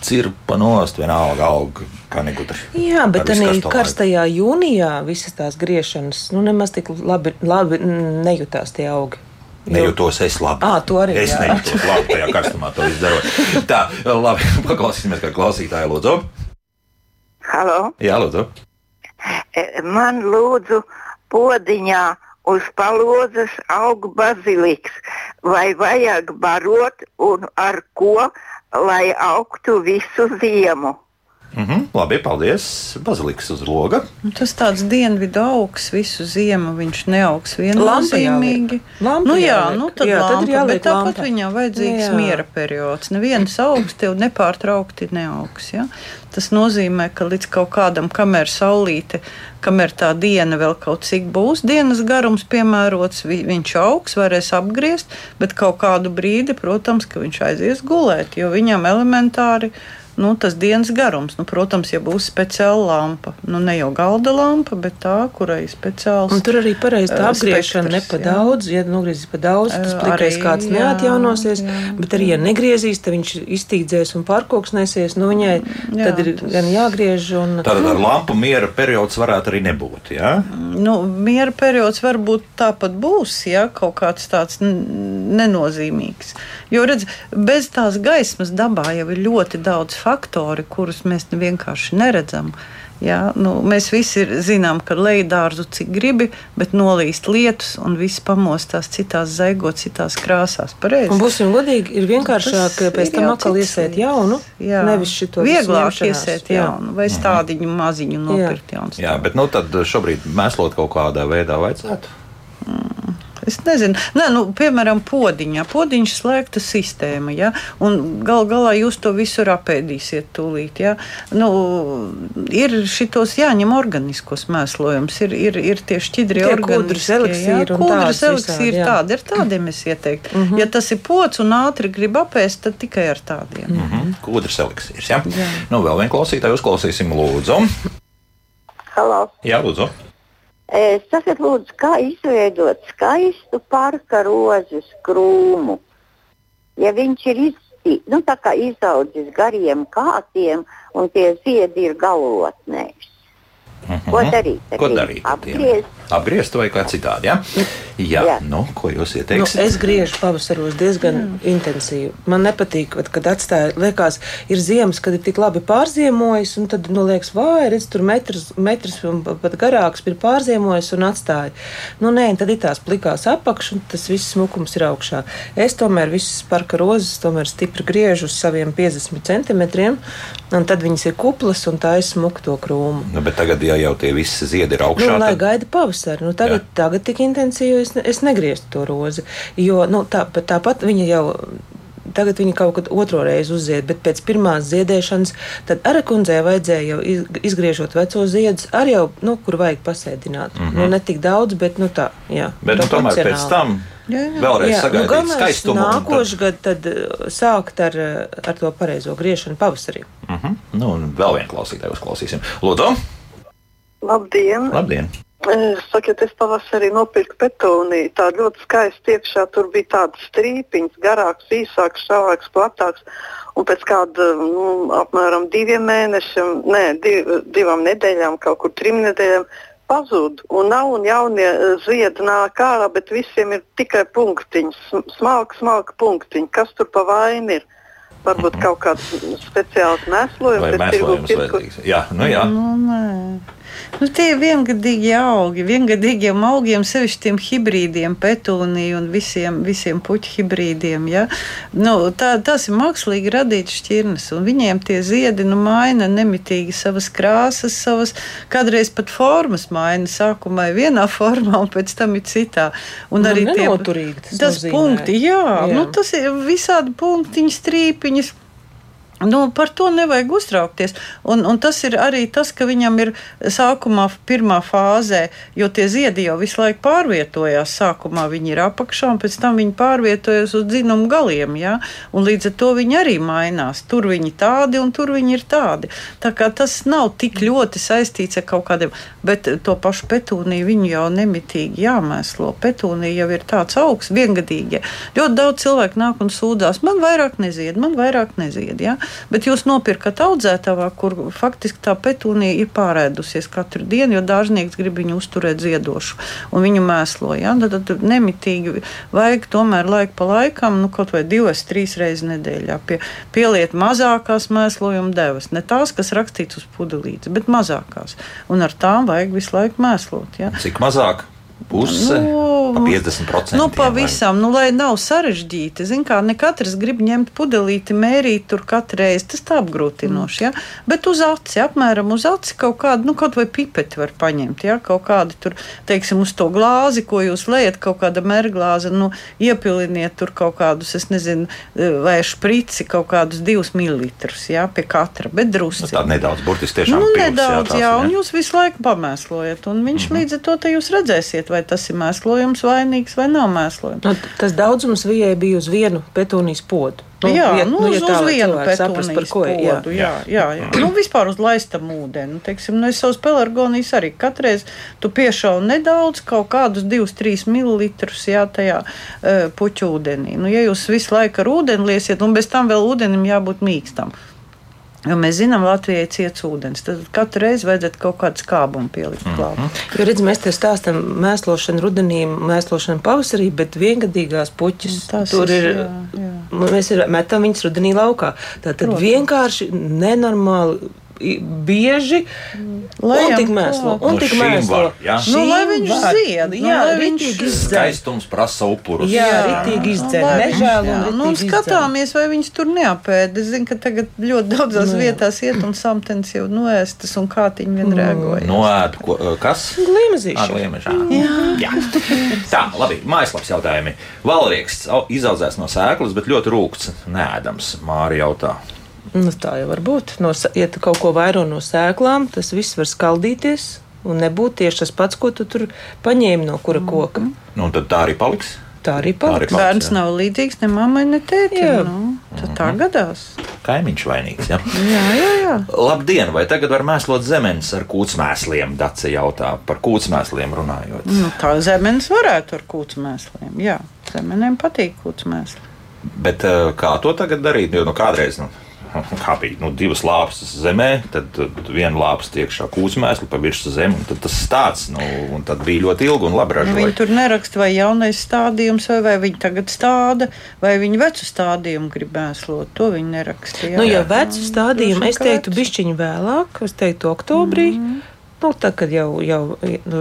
cirpa nost, vienalga aug kā negudri. Jā, bet arī karstajā laiku. jūnijā visas tās griešanas nu, nemaz tik labi, labi nejūtās tie augi. Nejūtos es labi. À, to arī. Es nejūtos labi tajā <laughs> karstumā, to izdarot. Tā, labi, <laughs> paklausīsimies, kā klausītāja lūdzu. Halo. Jā, lūdzu. E, man lūdzu podiņā uz palozes aug baziliks. Vai vajag barot un ar ko? lai augtu visu ziemu. Mm -hmm, labi, paldies. Baziliks uz loga. Nu, tas tāds dienvidu augs visu ziemu. Viņš neaugs viennozīmīgi. Nu, jā, nu, tad, jā, lampa, tad ir jāliek bet tāpat lampa. viņam vajadzīgs jā. miera periods. Neviens augs tev nepārtraukti neaugs. Ja? Tas nozīmē, ka līdz kaut kādam, kamēr saulīte, kamēr tā diena vēl kaut cik būs, dienas garums piemērots, viņš augs, varēs apgriezt, bet kaut kādu brīdi, protams, ka viņš aizies gulēt, jo viņam elementāri nu, tas dienas garums. Nu, protams, ja būs speciāla lampa, nu, ne jau galda lampa, bet tā, kurai ir speciāls. Un tur arī pareizi tā apgriešana ne pa daudz. Ja nogriezīs pa daudz, tas plikais kāds jā, neatjaunosies, jā, bet arī, ja negriezīs, tad viņš iztīdzēs un pārkoksnēsies. Nu, viņai jā, tad ir gan jāgriež. Un... Tātad ar lampu miera periods varētu arī nebūt. Ja? Nu, miera periods varbūt tāpat būs, ja kaut kāds tāds nenozīmīgs. Jo, redz, bez tās gaismas dabā jau ir ļoti daudz faktori, kurus mēs vienkārši neredzam. Jā, nu, mēs visi zinām, ka lejdārzu cik gribi, bet nolīst lietus un viss pamostās citās zaigot, citās krāsās. Pareizi. Un būsim godīgi, ir vienkāršāk nu, pēc tam atkal iesēt jaunu, jā. nevis šito vieglāk iesēt jaunu vai stādiņu maziņu nopirkt jaunu. Jā, bet nu tad šobrīd mēslot kaut kādā veidā vajadzētu. Mm. Es nezinu, Nē, nu, piemēram, podziņā. Podziņš slēgta sistēma, ja? un gal galā jūs to visu apēdīsiet tūlīt. Ja? Nu, ir šitos jāņem organiskos mēslojums, ir, ir, ir tie šķidri organiskie. Eliksīri, kūdras eliksīri tādi, ar tādiem es ieteiktu. Mm -hmm. Ja tas ir pods un ātri grib apēst, tad tikai ar tādiem. Mm -hmm. Kūdras eliksīrs, ja? Jā. Nu, vēl vien klausītāju uzklausīsim lūdzu. Halo. Jā, lūdzu. Sakiet, lūdzu, kā izveidot skaistu parka rozes krūmu? Ja viņš ir izsī, nu, izaudzis gariem kātiem un tie ziedi ir galotnēs. Ko darīt? ar Ko darīt? Apgriezt. Apgriezt vai kā citādi, jā? Jā, Jā. nu, ko jūs Nu, ieteiksiet? es griežu pavasaros diezgan mm. intensīvi. Man nepatīk, kad, kad atstāja, liekas, ir ziemas, kad ir tik labi pārziemojis, un tad, nu, liekas, vai redz, tur metrs, metrs un pa- pat garāks ir pārziemojis un atstāja. Nu, nē, tad ir tās plikās apakš, un tas viss smukums ir augšā. Es tomēr visas parka rozes tomēr stipri griežu uz saviem 50 centimetriem, un tad viņas ir kuplas, un tā ir smuka to krūmu. Nu, bet tagad, ja jau tie visi ziedi ir augšā, Nu, lai tad gaida pavasari. Nu, tagad, Jā. tagad tik intensīvi es, es negrieztu to rozi. Jo nu, tā, tāpat viņa jau. Tagad viņa kaut kad otro reizi uzzied, bet pēc pirmās ziedēšanas, tad arī kundzei vajadzēja jau iz- izgriežot veco ziedus, arī jau, nu, kur vajag pasēdināt. Mm -hmm. nu, ne tik daudz, bet nu, tā, jā. bet, nu, tomēr pēc tam Jā, jā. vēlreiz Jā, nu, sagaidīt galvenais skaistumu. Nākošais gads tad uh, sākt ar, uh, ar to pareizo griešanu pavasarī. Mhm. Nu, un vēl vienu klausītāju uzklausīsim. Lūdzu, Labdien! labdien! Eh, Sakiet, es pavasarī nopirku petoniju. Tā ļoti skaisti iekšā tur bija tādas strīpiņas, garāks, īsāks, šaurāks, platāks. Un pēc kāda nu, apmēram diviem mēnešiem, nē, div, divām nedēļām, kaut kur trim nedēļām, pazūd. Un nav un jaunie eh, ziedi nāk ārā, bet visiem ir tikai punktiņi, sm- smalki, smalki punktiņi. Kas tur pa vainu ir? Varbūt kaut kāds speciāls mēslojums, bet tirgu pirku-? Jā, nu jā. Nu, nē. Nu, tie ir viengadīgi augi, viengadīgiem augiem, sevišķi tiem hibrīdiem, petūniju un visiem, visiem puķu hibrīdiem. Ja? Nu, tā, tas ir mākslīgi radīts šķirnes, un viņiem tie ziedi nu, maina nemitīgi savas krāsas, savas kādreiz pat formas maina. Sākumā ir vienā <laughs> formā, un pēc tam ir citā. Un Nu, arī tie nenoturīgi tas tas nozīmē. punkti, jā, Jā. jā. Nu, tas ir visādi punktiņi, strīpiņas. Nu, par to nevajag uztraukties. Un, un tas ir arī tas, ka viņam ir sākumā, pirmā fāzē, jo tie ziedi jau visu laiku pārvietojās. Sākumā viņi ir apakšā, un pēc tam viņi pārvietojas uz dzinumu galiem. Ja? Un līdz ar to viņi arī mainās. Tur viņi tādi, un tur viņi ir tādi. Tā kā tas nav tik ļoti saistīts ar kaut kādiem, bet to pašu petūniju viņu jau nemitīgi jāmēslo. Petūnija jau ir tāds augsts, viengadīgi. Ļoti daudz cilvēku nāk un sūdzās, man vairāk nezied, man vairāk nezied. Ja? Bet jūs nopirkat audzētavā, kur faktiski tā petūnija ir pārēdusies katru dienu, jo dārznieks grib viņu uzturēt ziedošu un viņu mēslo. Ja? Tad, tad nemitīgi vajag tomēr laiku pa laikam, nu, kaut vai divas, trīs reizes nedēļā pie, pieliet mazākās mēslojuma devas. Ne tās, kas rakstīts uz pudelītes, bet mazākās. Un ar tām vajag visu laiku mēslot. Ja? Cik mazāk? Puse, Nu, pa 50%. Nu, vai- pavisam, nu, lai nav sarežģīti. Ziniet, kā ne katrs grib ņemt pudelīti, mērīt tur katru reizi. Tas tā apgrūtinoši. Ja? Bet uz aci, apmēram uz aci kaut kādu, nu, kaut vai pipeti var paņemt. Ja? Kaut kādi tur, teiksim, uz to glāzi, ko jūs lejat, kaut kāda mērglāze, nu, iepiliniet tur kaut kādus, es nezinu, vai šprici kaut kādus divus mililitrus, ja? pie katra, bet Nu, drusci. tā nedaudz, burtiski tiešām Nu, pils, nedaudz, tās jā, un jūs visu laiku pamēslojat. Un viņš mm -hmm. līdz ar to te jūs redzēsiet, vai tas ir mēslojums vainīgs vai nav mēslojums. Nu, tas daudzums vijai bija uz vienu petūnijas podu. Nu, jā, nu, ja uz, tā, uz vienu par petunijas ko. Jā. podu. Jā, jā, jā. Nu, vispār uz laistam ūdeni. Nu, teiksim, nu, es savus pelargonijas arī katreiz tu piešauju nedaudz, kaut kādus 2-3 ml jā, tajā uh, puķu ūdenī. Nu, ja jūs visu laiku ar ūdeni liesiet, un bez tam vēl ūdenim jābūt mīkstam. Jo mēs zinām, Latvijai ir ciets ūdens. Tad katru reizi vajadzētu kaut kādu skābumu pielikt klāt. Mm -hmm. Jo, redz, mēs te stāstām mēslošanu rudenī, mēslošanu pavasarī, bet viengadīgās puķis Tas tur ir. jā, jā. Mēs ir, metam viņus rudenī laukā. Tā tad Protams. vienkārši nenormāli bieži Lejam un tik mēslo. Un Nu, tik mēslo. var, jā. Nu, lai viņš zied, nu, Jā, lai viņš izdzer. Skaistums prasa upurus. Jā, ritīgi. Lai viņš- Nežēl un nu, skatāmies, vai viņš tur neapēda. Es zinu, ka tagad ļoti daudzās Nu, vietās iet un samtens jau noēstas un kātiņi vien reagoja. Noēd, ko, eh, kas? Gliemezīši. Ar liemežām. Jā. Jā. Tā, labi. Mājaslapas jautājumi. Valrieksts au- izaudzēs no sēklas, bet ļoti rūkts, nēdams. Māri jautā. Nu, tā jau var būt. No, sē- ja tu kaut ko vairo no sēklām, tas viss var skaldīties un nebūt tieši tas pats, ko tu tur paņēmi no kura koka. Nu, un tad tā arī paliks. Tā arī Tā arī paliks. paliks. Bērns nav līdzīgs ne mammai, ne Jā. tētim. Nu, tad tā gadās. Kaimiņš vainīgs. Ja? Jā, jā, jā. Labdien, vai tagad var mēslot zemenes ar kūtsmēsliem? Dace jautā par kūtsmēsliem runājot. Nu, tā zemenes varētu ar kūtsmēsliem. Jā, zemenēm patīk kūtsmēsli. Bet eh, kā to tagad darīt? Jo nu, kādreiz nu, <laughs> kā bija nu, divas lāpas zemē, tad, viena lāpas iekšā kūsmēslu pa virsmu zemi, un tad tas stāsts, nu, un tad bija ļoti ilgi un labi Nu, ražoja. viņi tur neraksta, vai jaunais stādījums, vai, vai viņi tagad stāda, vai viņi vecu stādījumu grib mēslot. To viņi nerakstīja. Nu, ja vecu stādījumu, droši es teiktu, bišķiņu vēlāk, es teiktu, oktobrī. Mm. Nu, tā kā jau, jau nu,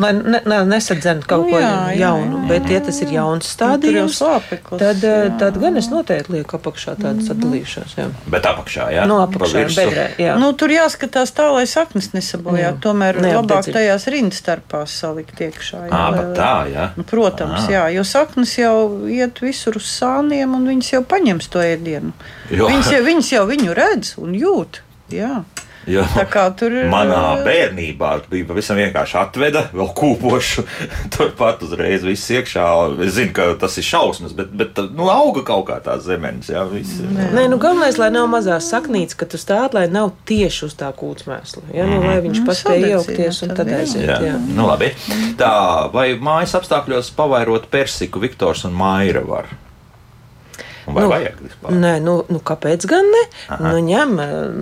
lai ne, ne, nesadzen kaut Nu, ko jā, jā, jaunu, jā, bet, ja tas ir jauns Nu, stādījums, slāpeklis, tad, eh, jā. tad gan es noteikti lieku apakšā tādu sadalīšanos. Jā. Bet apakšā, jā, No pa apakšā, bedrē. Jā. Nu, tur jāskatās tā, lai saknes nesabojā. Jā. Tomēr labāk Neapdedzina. tajās rindas starpās salikt iekšā. jā, Ā, lai- bet tā, jā. Nu, Protams, Ā. jā, jo saknes jau iet visur uz sāniem, un viņas jau paņems to ēdienu. Jo. Viņas jau, viņas jau viņu redz un jūt. Jā. Jo Tā kā tur ir. Manā bērnībā bija pavisam vienkārši atveda, vēl kūpošu, <laughs> turpat uzreiz viss iekšā. Es zinu, ka tas ir šausmas, bet, bet nu, auga kaut kā tās zemenes. Jā, viss. Nē, nu galvenais, lai nav mazās saknītes, ka tu stādi, lai nav tieši uz tā kūtsmēsla. Ja? Nu, lai viņš Nu, paspēj sadedzina iejaukties un tad, jā. aiziet. Jā. Jā. Nu, labi. Tā, vai mājas apstākļos pavairot persiku Viktors un Maira var? Vai Nu, vajag vispār? Nē, nu, nu kāpēc gan ne? Aha. Nu, ņem em,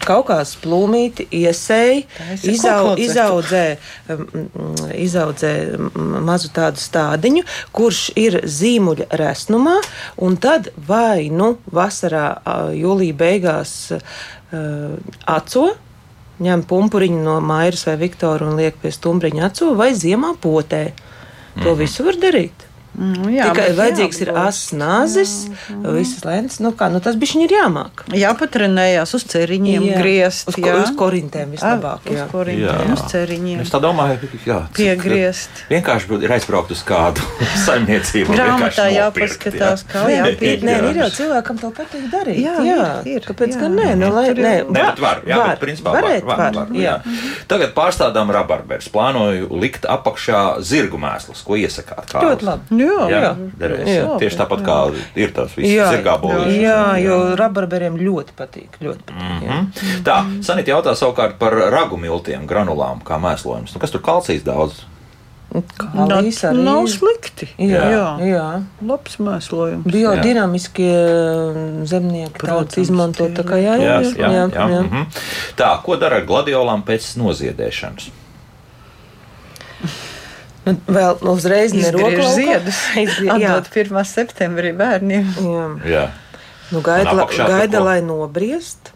kaut kādu plūmīti, iesēj, Taisi izau, izaudzē, em, mm, izaudzē mm, mazu tādu stādiņu, kurš ir zīmuļa resnumā, un tad vai nu vasarā, ā, jūlijā beigās ā, aco. Ņem pumpuriņu no Mairas vai Viktora un liek pie stumbriņa acu, vai ziemā potē. To visu var darīt. Mm, jā, Tikai bet vajadzīgs ir jāapgūst. asnāzis, visas lentes. Nu, kā, nu, tas bija ir jāmāk. Jāpatrenējās uz ceriņiem, Jā. griezt. Uz ko- jā. uz korintēm vislabāk, Uz jā. korintēm, uz ceriņiem. Es tā domāju, jā, Piegriezt. Vienkārši ir aizbraukt uz kādu <laughs> saimniecību. Grāmatā jāpaskatās, kā Nē, jāpierādz. nē, ir jau cilvēkam to patīk darīt. Jā, Jā, ir, ir, Kāpēc jā. gan nē? Nu, lai, ir- nē, Nē, bet var, jā, var, bet principā var, varēt, var, var, var, jā. jā. Tagad pārstādām rabarberus. Plānoju likt apakšā zirgu mēslus, ko iesakāt. Ļoti labi. Jā, Jā, jā. derēs. Jā. Tieši tāpat kā ir tās visas Jā, zirgā bolīšas. jā, jo rabarberiem ļoti patīk. Ļoti patīk jā. Mhm. Tā, Sanita jautā savukārt par ragu miltiem, granulām, kā mēslojums. Nu, kas tur kalcijas daudz? Kalijas arī Nav slikti. Jā, jā. jā. Labs mēslojums. Biodinamiskie mm, zemnieki Protams, daudz izmanto. Tā kā jā, jā, jā, jā, jā, jā. Mhm. Tā, ko dara ar gladiolām pēc noziedēšanas? Nu, vēl uzreiz neroklauko. ziedus. Atdot 1. septembrī bērniem. jā. Jā, Nu, gaida, la, gaida lai nobriest.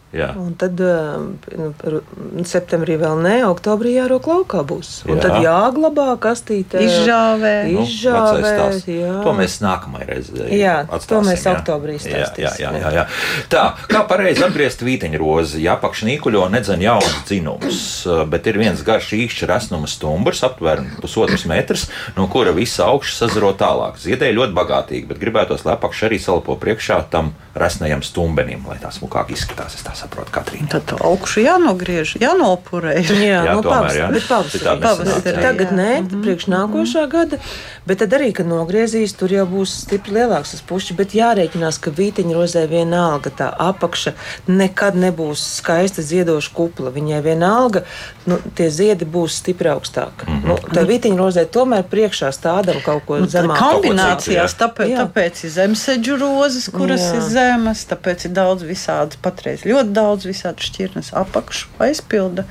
Tad um, nu, ru- septembrī vēl nē, oktobrī jārok laukā būs. Un Jā. tad jāglabā kastītē. Izžāvē. Nu, Izžāvē, jā. To mēs nākamajai reizei Jā, atstāsim, to mēs jā. oktobrī stāstīsim, jā, jā. jā, jā. Tā, kā pareizi apgriezt vīteņrozi, ja apakšnīkuļo nedzen jauns dzinums, bet ir viens garš īkšķa resnuma stumbrs, aptvērim pusotras metras, no kura visa augša sazaro tālāk. Ziedēja ļoti bagātīgi, bet gribētos, lai apakš arī salpo priekšā tam resnajam stumbenim, lai tā smukāk izskatās. Saprotu, Katrīna. Tad to augšu jānogriež, jānopurē. Jā, Jā, nu, tomēr, jā. bet pavasarī. Pavasarī. Tagad Jā. nē, priekš nākošā gada, bet tad arī, kad nogriezīs, tur jau būs stipri lielāks tas pušķis, bet jārēķinās, ka vīteņrozē vienalga tā apakša nekad nebūs skaista ziedoša kupla. Viņai vienalga, nu, tie ziedi būs stipri augstāki. Mm -hmm. nu, tā vīteņrozē tomēr priekšā stādam kaut ko Nu, tā zemāku. Kombinācijās, tāpēc, Jā. tāpēc ir zemesēdžu rozes, kuras Jā. Ir zemes, tāpēc ir daudz visādi, patreiz ļoti daudz visādi šķirnes apakšu aizpilda.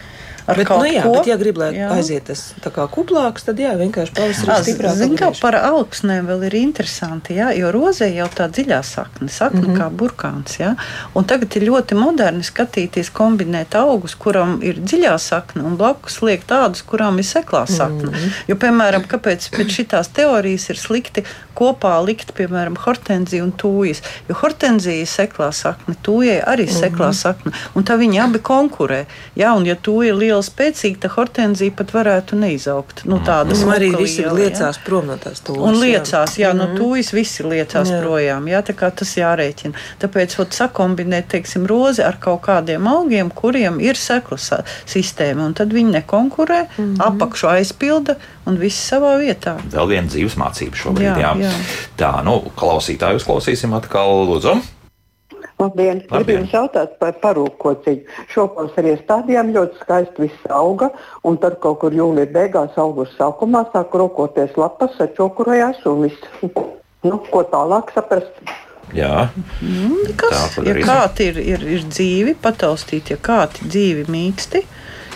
Ar Bet, kaut nu, jā, ko. bet, ja grib, lai Jā. aiziet tas tā kā kuplāks, tad jā, vienkārši pavasarī stiprāk. Ziniet, kā par augsnēm vēl ir interesanti, jā, jo rozē jau tā dziļā sakne, sakne mm. -hmm. kā burkāns. Jā, un tagad ir ļoti moderni skatīties, kombinēt augus, kuram ir dziļā sakne, un blakus liek tādus, kurām ir seklā sakne. Mm. -hmm. Jo, piemēram, kāpēc pēc šitās teorijas ir slikti kopā likt, piemēram, hortenziju un tūjas? Jo hortenzija ir seklā sakne, tūjai arī seklā Mhm. sakne, un tā viņi abi konkurē. Jā, un ja tūja ir liela spēcīga, tad hortenzija pat varētu neizaugt. Nu, tāda Nu, arī ir liela, jā. liecās prom no tās tūles. Un jā. liecās, jā, no tūjas visi liecās Jā. jā. projām. Jā, tā kā tas jārēķina. Tāpēc vat, sakombinēt, teiksim, rozi ar kaut kādiem augiem, kuriem ir seklas sistēma, un tad viņi nekonkurē, mm Mhm. -hmm. apakšu aizpilda un viss savā vietā. Vēl viena dzīves mācība šobrīd. Jā, Jā, jā. jā. Tā, nu, klausītāju uzklausīsim atkal, lūdzu. Labdien! Labdien. Gribu jums jautāt par parūkociņu. Šopavasarī stādījām ļoti skaisti viss auga, un tad kaut kur jūlijā beigās augusta sākumā sāk rokoties lapas, sačokurojās un viss. <laughs> Nu, ko tālāk saprast? Jā, Nu, kas, Tā ja kādi ir, ir, ir dzīvi, pataustīti, ja kādi dzīvi mīksti,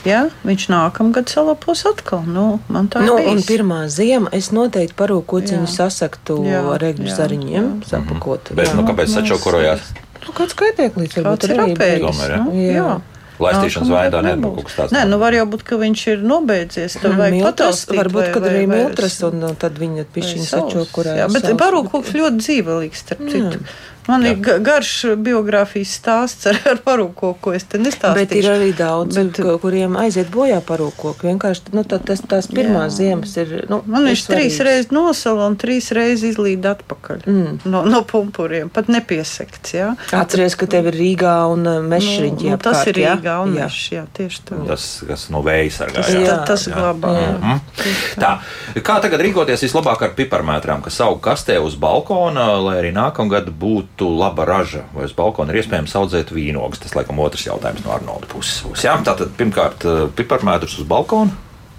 ja, viņš nākamgad salapos atkal. Nu, man tā Nu, ir. pirmā ziema es noteikti parūkociņu sasaktu Jā, ar egļu zariņiem, jā. sapakotu. bet jā. nu, kāpēc sačokurojās? Nu, kāds Kāds ir ja? Nu, Jā. jā. Laistīšanas veidā kaut kas tāds. Nē, nu var jau būt, ka viņš ir nobeidzies. Tad vajag Miltras, varbūt, kad arī miltras, un tad viņa pišķiņa sačokurē. Jā, bet parūkoks ļoti dzīvelīgs, starp citu. Man ir ga- garš biogrāfijas stāsts ar, ar parūkoku, ko es te nestāstīšu. Bet ir arī daudz, Bet- kuriem aiziet bojā parūkoki. Vienkārši nu, tā, tas, tās pirmās Jā. ziemas ir. Nu, Man ir viņš trīs reizes nosala un trīs reizes izlīd atpakaļ Mm. no, no pumpuriem. Pat nepiesekts. Jā. Atceries, ka tev ir Rīgā un uh, mešriņķi. nu, tas apkārt, ir jā? Rīgā un Jā. mežs. Jā, tieši tā. Tas, kas no vēja sargā. Tas, jā. tā, tas Jā. glabā. jā. Mhm. Tā, kā tagad rīkoties vislabāk ar piparmētrām, kas aug kastē uz balkona, lai arī nākamgad būtu laba raža? Vai uz balkona ir iespējams audzēt vīnogas? Tas, laikam, otrs jautājums no Arnolda puses. būs, Jā, tātad pirmkārt eh, piparmētrus uz balkona.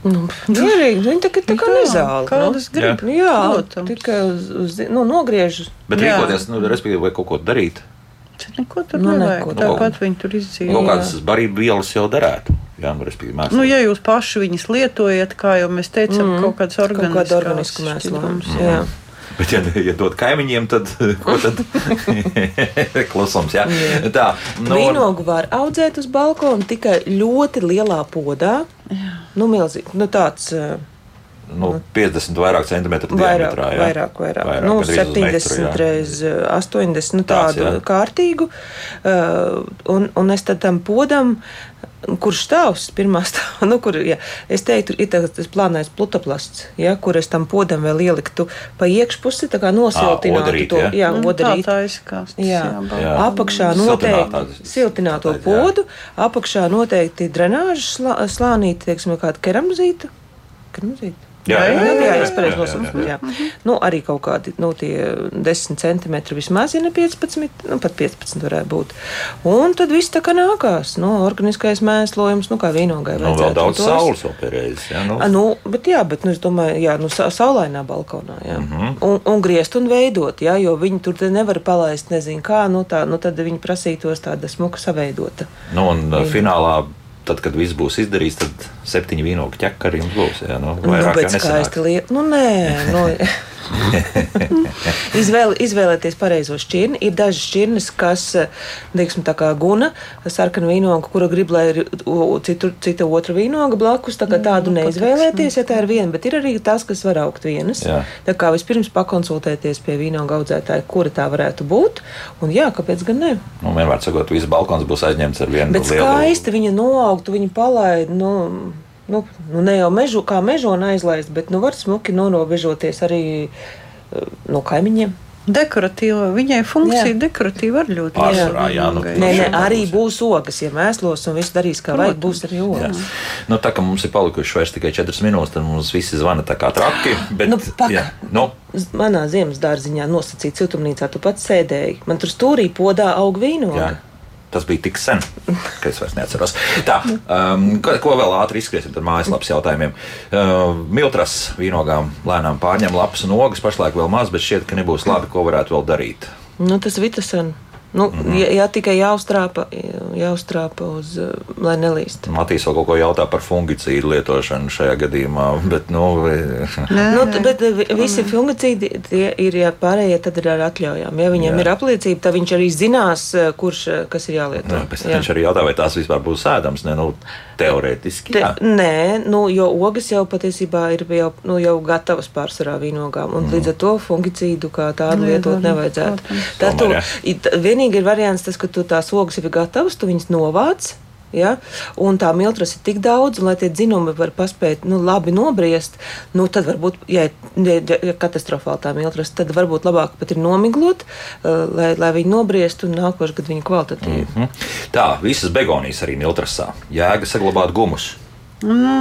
Nu, Mierīgi, viņi tā, kā- tā kā Jā, nezāli. kādas nu. grib, Nu, Jā, protams. tikai uz, uz nu, nogriež. Bet Jā. rīkoties, nu, respektīvi, vai kaut ko darīt? Bet Neko tur Nu, nevajag. neko. Tāpat viņi tur Kaut izdzīvo. kādas barības vielas jau derētu. Jā, nu, respektīvi, mēs. Nu, ja jūs paši viņus lietojat, kā jau mēs teicām, Mhm. kaut kāds Kaut kāda organisks organisku mēslojums. šķidrums. Jā. Bet, ja, ja dod kaimiņiem, tad <laughs> ko tad? <laughs> Klusums, jā. Jā. Tā, nu, Vīnogu var audzēt uz balkona tikai ļoti lielā podā. Nu, milzīgi. Nu, tāds uh, nu, 50 vairāk centimetru vairāk, diametrā. jā. vairāk, vairāk. Vairāk, Nu, gandrīz uz metru, 70 jā. reizes 80, nu, Tāds, tādu jā. kārtīgu. Uh, un, un es tad tam podam, kurš stāvs pirmā stāvā, <laughs> nu, kur, jā, es teiktu, ir tāds tas plānais plutoplasts, ja, kur es tam podam vēl ieliktu pa iekšpusi, tā kā nosiltinātu odarīt, to, jā? jā, Nu, tā odarīt. tā izskāstas. Jā, balkonā. Jā. apakšā noteikti siltināto jā. podu, apakšā noteikti drenāžas slā, slānīti, teiksim, kāda keramzīta. keramzīta. Jā, Jā, jā, jā, jā, jā, jā, jā, jā. Nu, arī kaut kādi nu, tie 10 centimetri vismaz, ja ne 15, nu, pat 15 varētu būt. Un tad viss tā kā nākās. Nu, organiskais mēslojums, nu, kā vīnogai. Nu, vēl daudz tos. saules pierēzis. Jā, nu. A, Nu, bet, jā, bet nu, es domāju, jā, nu, sa saulainā balkonā. Jā. Mm. -hmm. un, un griezt un veidot, jā, jo viņi tur nevar palaist, nezinu kā. Nu, tā, nu, tad viņi prasītos tāda smuka saveidota. Nu, un uh, finālā, tad, kad viss būs izdarīts, tad septiņi vīnogu ķekari jums būs. Jā, nu, Nu, bet skaisti lieta. Nu, nē, nu. <laughs> Izvēle, izvēlēties pareizo šķirni. Ir dažas šķirnes, kas, teiksim, tā kā guna, sarkana vīnoga, kura grib, lai ir citu, cita otra vīnoga blakus. Tā kā tādu neizvēlēties, ja tā ir viena, bet ir arī tās, kas var augt vienas. Jā. Tā kā vispirms pakonsultēties pie vīnoga audzētāja, kura tā varētu būt. Un jā, kāpēc gan ne? Nu, vienmēr sakot, viss balkons būs aizņemts ar vienu Bet skaisti viņa noaugtu, viņa palaida. Nu, nu, nu ne jau mežu, kā mežona aizlaist, bet nu, var smuki norobežoties arī eh, no kaimiņiem. Dekoratīva, viņai funkcija Jā. dekoratīva arī ļoti Pārsvarā, jā, nu. Nē, nē, arī būs. ogas, ja mēslos un viss darīs kā vajag, būs arī ogas. Nu, tā kā mums ir palikuši vairs tikai 4 minūtes, tad mums visi zvana tā kā traki. Bet, Nu, pak. jā, nu, Manā ziemas dārziņā nosacīta siltumnīcā, tu pats sēdēji. Man tur stūrī podā aug vīnoga. jā. Tas bija tik sen, ka es vairs neatceros. Tā, um, ko, ko vēl ātri izskriesim ar mājaslapas jautājumiem? Uh, Miltras vīnogām lēnām pārņem lapas un ogas, pašlaik vēl maz, bet šķiet, ka nebūs labi, ko varētu vēl darīt. Nu, tas vitasen. Nu, mm -hmm. jā, jā, tikai jāuztrāpa, jāuztrāpa uz, eh, lai nelīst. Matīs vēl kaut ko jautā par fungicīdu lietošanu šajā gadījumā, <laughs> bet, nu, Nē, Nu, nē. bet vi- visi fungicīdi tie ir ja pārējie, tad ir ar atļaujām. Ja viņam Jā. jā. ir apliecība, tad viņš arī zinās, eh, kurš eh, kas ir jālieto. nu, pēc tam viņš arī jautā, vai tās vispār būs ēdams. Ne, nu, teorētiski, Te, jā. nē, nu, jo ogas jau patiesībā ir jau, nu, jau gatavas pārsvarā vīnogām. Un, mm. Līdz ar to fungicīdu kā tādu Nu, lietot nevajadzētu. Tad vienīgi ir variants tas, ka tu tās ogas jau ir gatavas, tu viņas novāc. Ja? Un tā miltras ir tik daudz, un lai tie dzinumi var paspēt nu, labi nobriest, nu, tad varbūt, ja, ja katastrofāli tā miltras, tad varbūt labāk pat ir nomiglot, uh, lai, lai viņi nobriest un nākošais gadu viņi kvalitatīvi. Mhm. Tā, visas begonijas arī miltrasā. Jēga saglabāt gumus. Nu,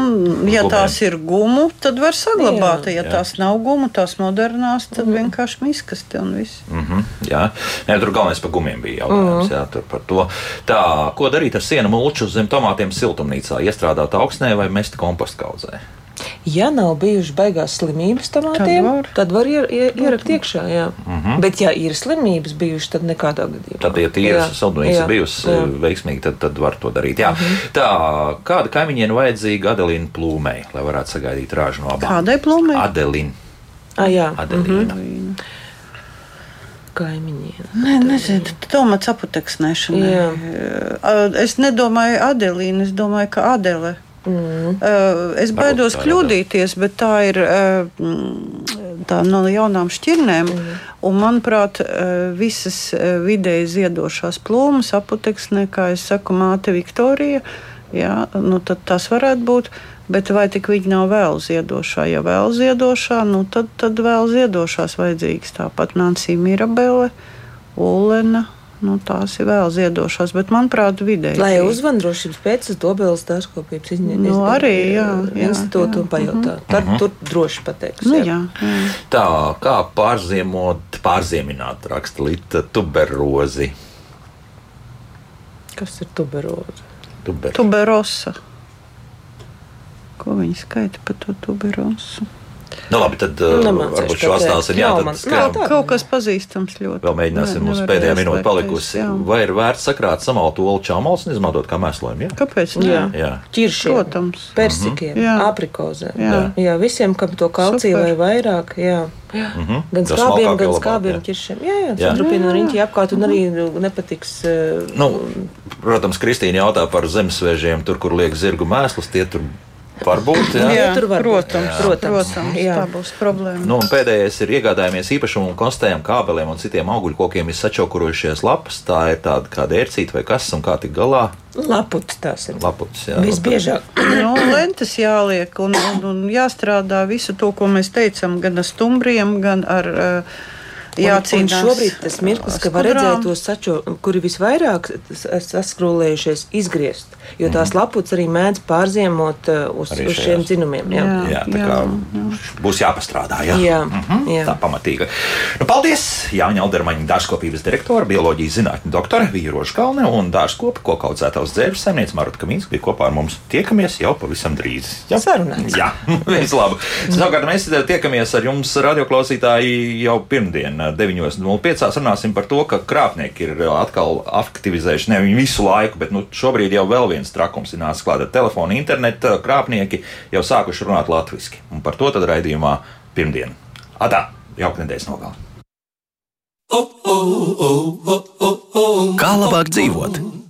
ja Gumiem. tās ir gumu, tad var saglabāt. Jā. Ja Jā. tās nav gumu, tās modernās, tad vienkārši miskasti un viss. Mm -hmm, jā, Nē, tur galvenais par gumiem bija jautājums. Jā, tur par to. Tā, ko darīt ar sienu mulču zem tomātiem siltumnīcā? Iestrādāt augsnē vai mest kompostu kaudzē? Ja nav bijušas baigās slimības tomātiem, tad var, tad var ier, ier, ierakt iekšā. Jā. Mm -hmm. Bet, ja ir slimības bijušas, tad nekādā gadījumā. Tad, ja saldumnīca ir bijusi veiksmīga, tad, tad var to darīt. Jā. Mm -hmm. Tā, kāda kaimiņiem vajadzīga Adelīna plūmei, lai varētu sagaidīt rāžu no abām? Kādai plūmei? Adelīna. Ah, jā. Adelīna. Mm -hmm kaimiņiem. Nē, nezinu, tomats aputeksnēšana. Es nedomāju Adelīnu, es domāju, ka Adele. Mm. Es baidos kļūdīties, bet tā ir tā no jaunām šķirnēm. Mm. Un, manuprāt, visas vidēji ziedošās plūmas, aputeksnē, kā es saku, māte Viktorija, jā, nu, tas varētu būt. Bet vai tik viņi nav vēl ziedošā? Ja vēl ziedošā, nu tad, tad vēl ziedošās vajadzīgas. Tāpat Nancija Mirabele, Ulena. Nu, tās ir vēl ziedošās, bet, manuprāt, vidēji. Lai uzvandrošības pēc tam Dobelas dārzkopības izņemtu nu, arī jā, jā, institūtu jā. un pajautā. -hmm. Tad mm -hmm. tur droši pateiks. Nu, jā. Jā, jā. Tā kā pārziemot, pārziemināt raksta Lita tuberozi. Kas ir tuberozi? Tuber. Tuberosa. Ko viņi skaita par to tuberosu? Nu, labi, tad uh, varbūt šo atstāsim. Jā, tad skām. Nav, kaut kas pazīstams ļoti. Vēl mēģināsim, mums pēdējā minūte palikusi. Jā. Vai ir vērts sakrāt samaltu olu čāmals un izmantot kā mēslojumu? Jā? Kāpēc? Ne? Jā, jā. ķiršiem, Protams. persikiem, mm -hmm. aprikozēm. Jā. jā, visiem, kam to kalciju vai vairāk. Jā. Jā. Mm -hmm. Gan skābiem, gan skābiem ķiršiem. Jā, jā, centrupīna un riņķi apkārt un arī nepatiks. Uh, nu, protams, Kristīna jautā par zemesvēžiem, tur, kur liek zirgu mēslus, tie tur Varbūt, jā. jā, tur var protams, jā. protams, protams jā. tā būs problēma. Nu, pēdējais ir iegādājamies īpašumu un konstatējam kābeliem un citiem augļu kokiem ir sačaukurojušies lapas. Tā ir tāda kā ērcīte vai kas un kā tik galā. Laputs tās ir. Laputs, jā. Visbiežāk. no, nu, lentes jāliek un, un, un jāstrādā visu to, ko mēs teicam, gan ar stumbriem, gan ar. Uh, jācīnās. Un, un šobrīd tas mirklis, ka var redzēt tos sačo, kuri visvairāk saskrūlējušies, izgriezt. Jo tās mm. laputs arī mēdz pārziemot uh, uz, arī uz šiem dzinumiem. Jā, jā, jā tā kā jā. būs jāpastrādā. Jā, jā, mm -hmm, jā. tā pamatīgi. Nu, paldies Jāņa Aldermaņa dārzkopības direktora, bioloģijas zinātņu doktore Vīroša Kalne un dārzkopa, ko kaudzētavas dzērves saimniece Marta Kamīns bija kopā ar mums. Tiekamies jau pavisam drīz. Jā, sarunāts. Jā, <laughs> vislabāk. Savukārt mēs tiekamies ar jums radioklausītāji jau pirmdien 9.05. runāsim par to, ka krāpnieki ir atkal aktivizējuši ne viņu visu laiku, bet nu, šobrīd jau vēl viens trakums ir nācis klāt ar telefonu, internetu krāpnieki jau sākuši runāt latviešu. Un par to tad raidījumā pirmdien. Atā, jauka nedēļas nogalē. Kā labāk dzīvot?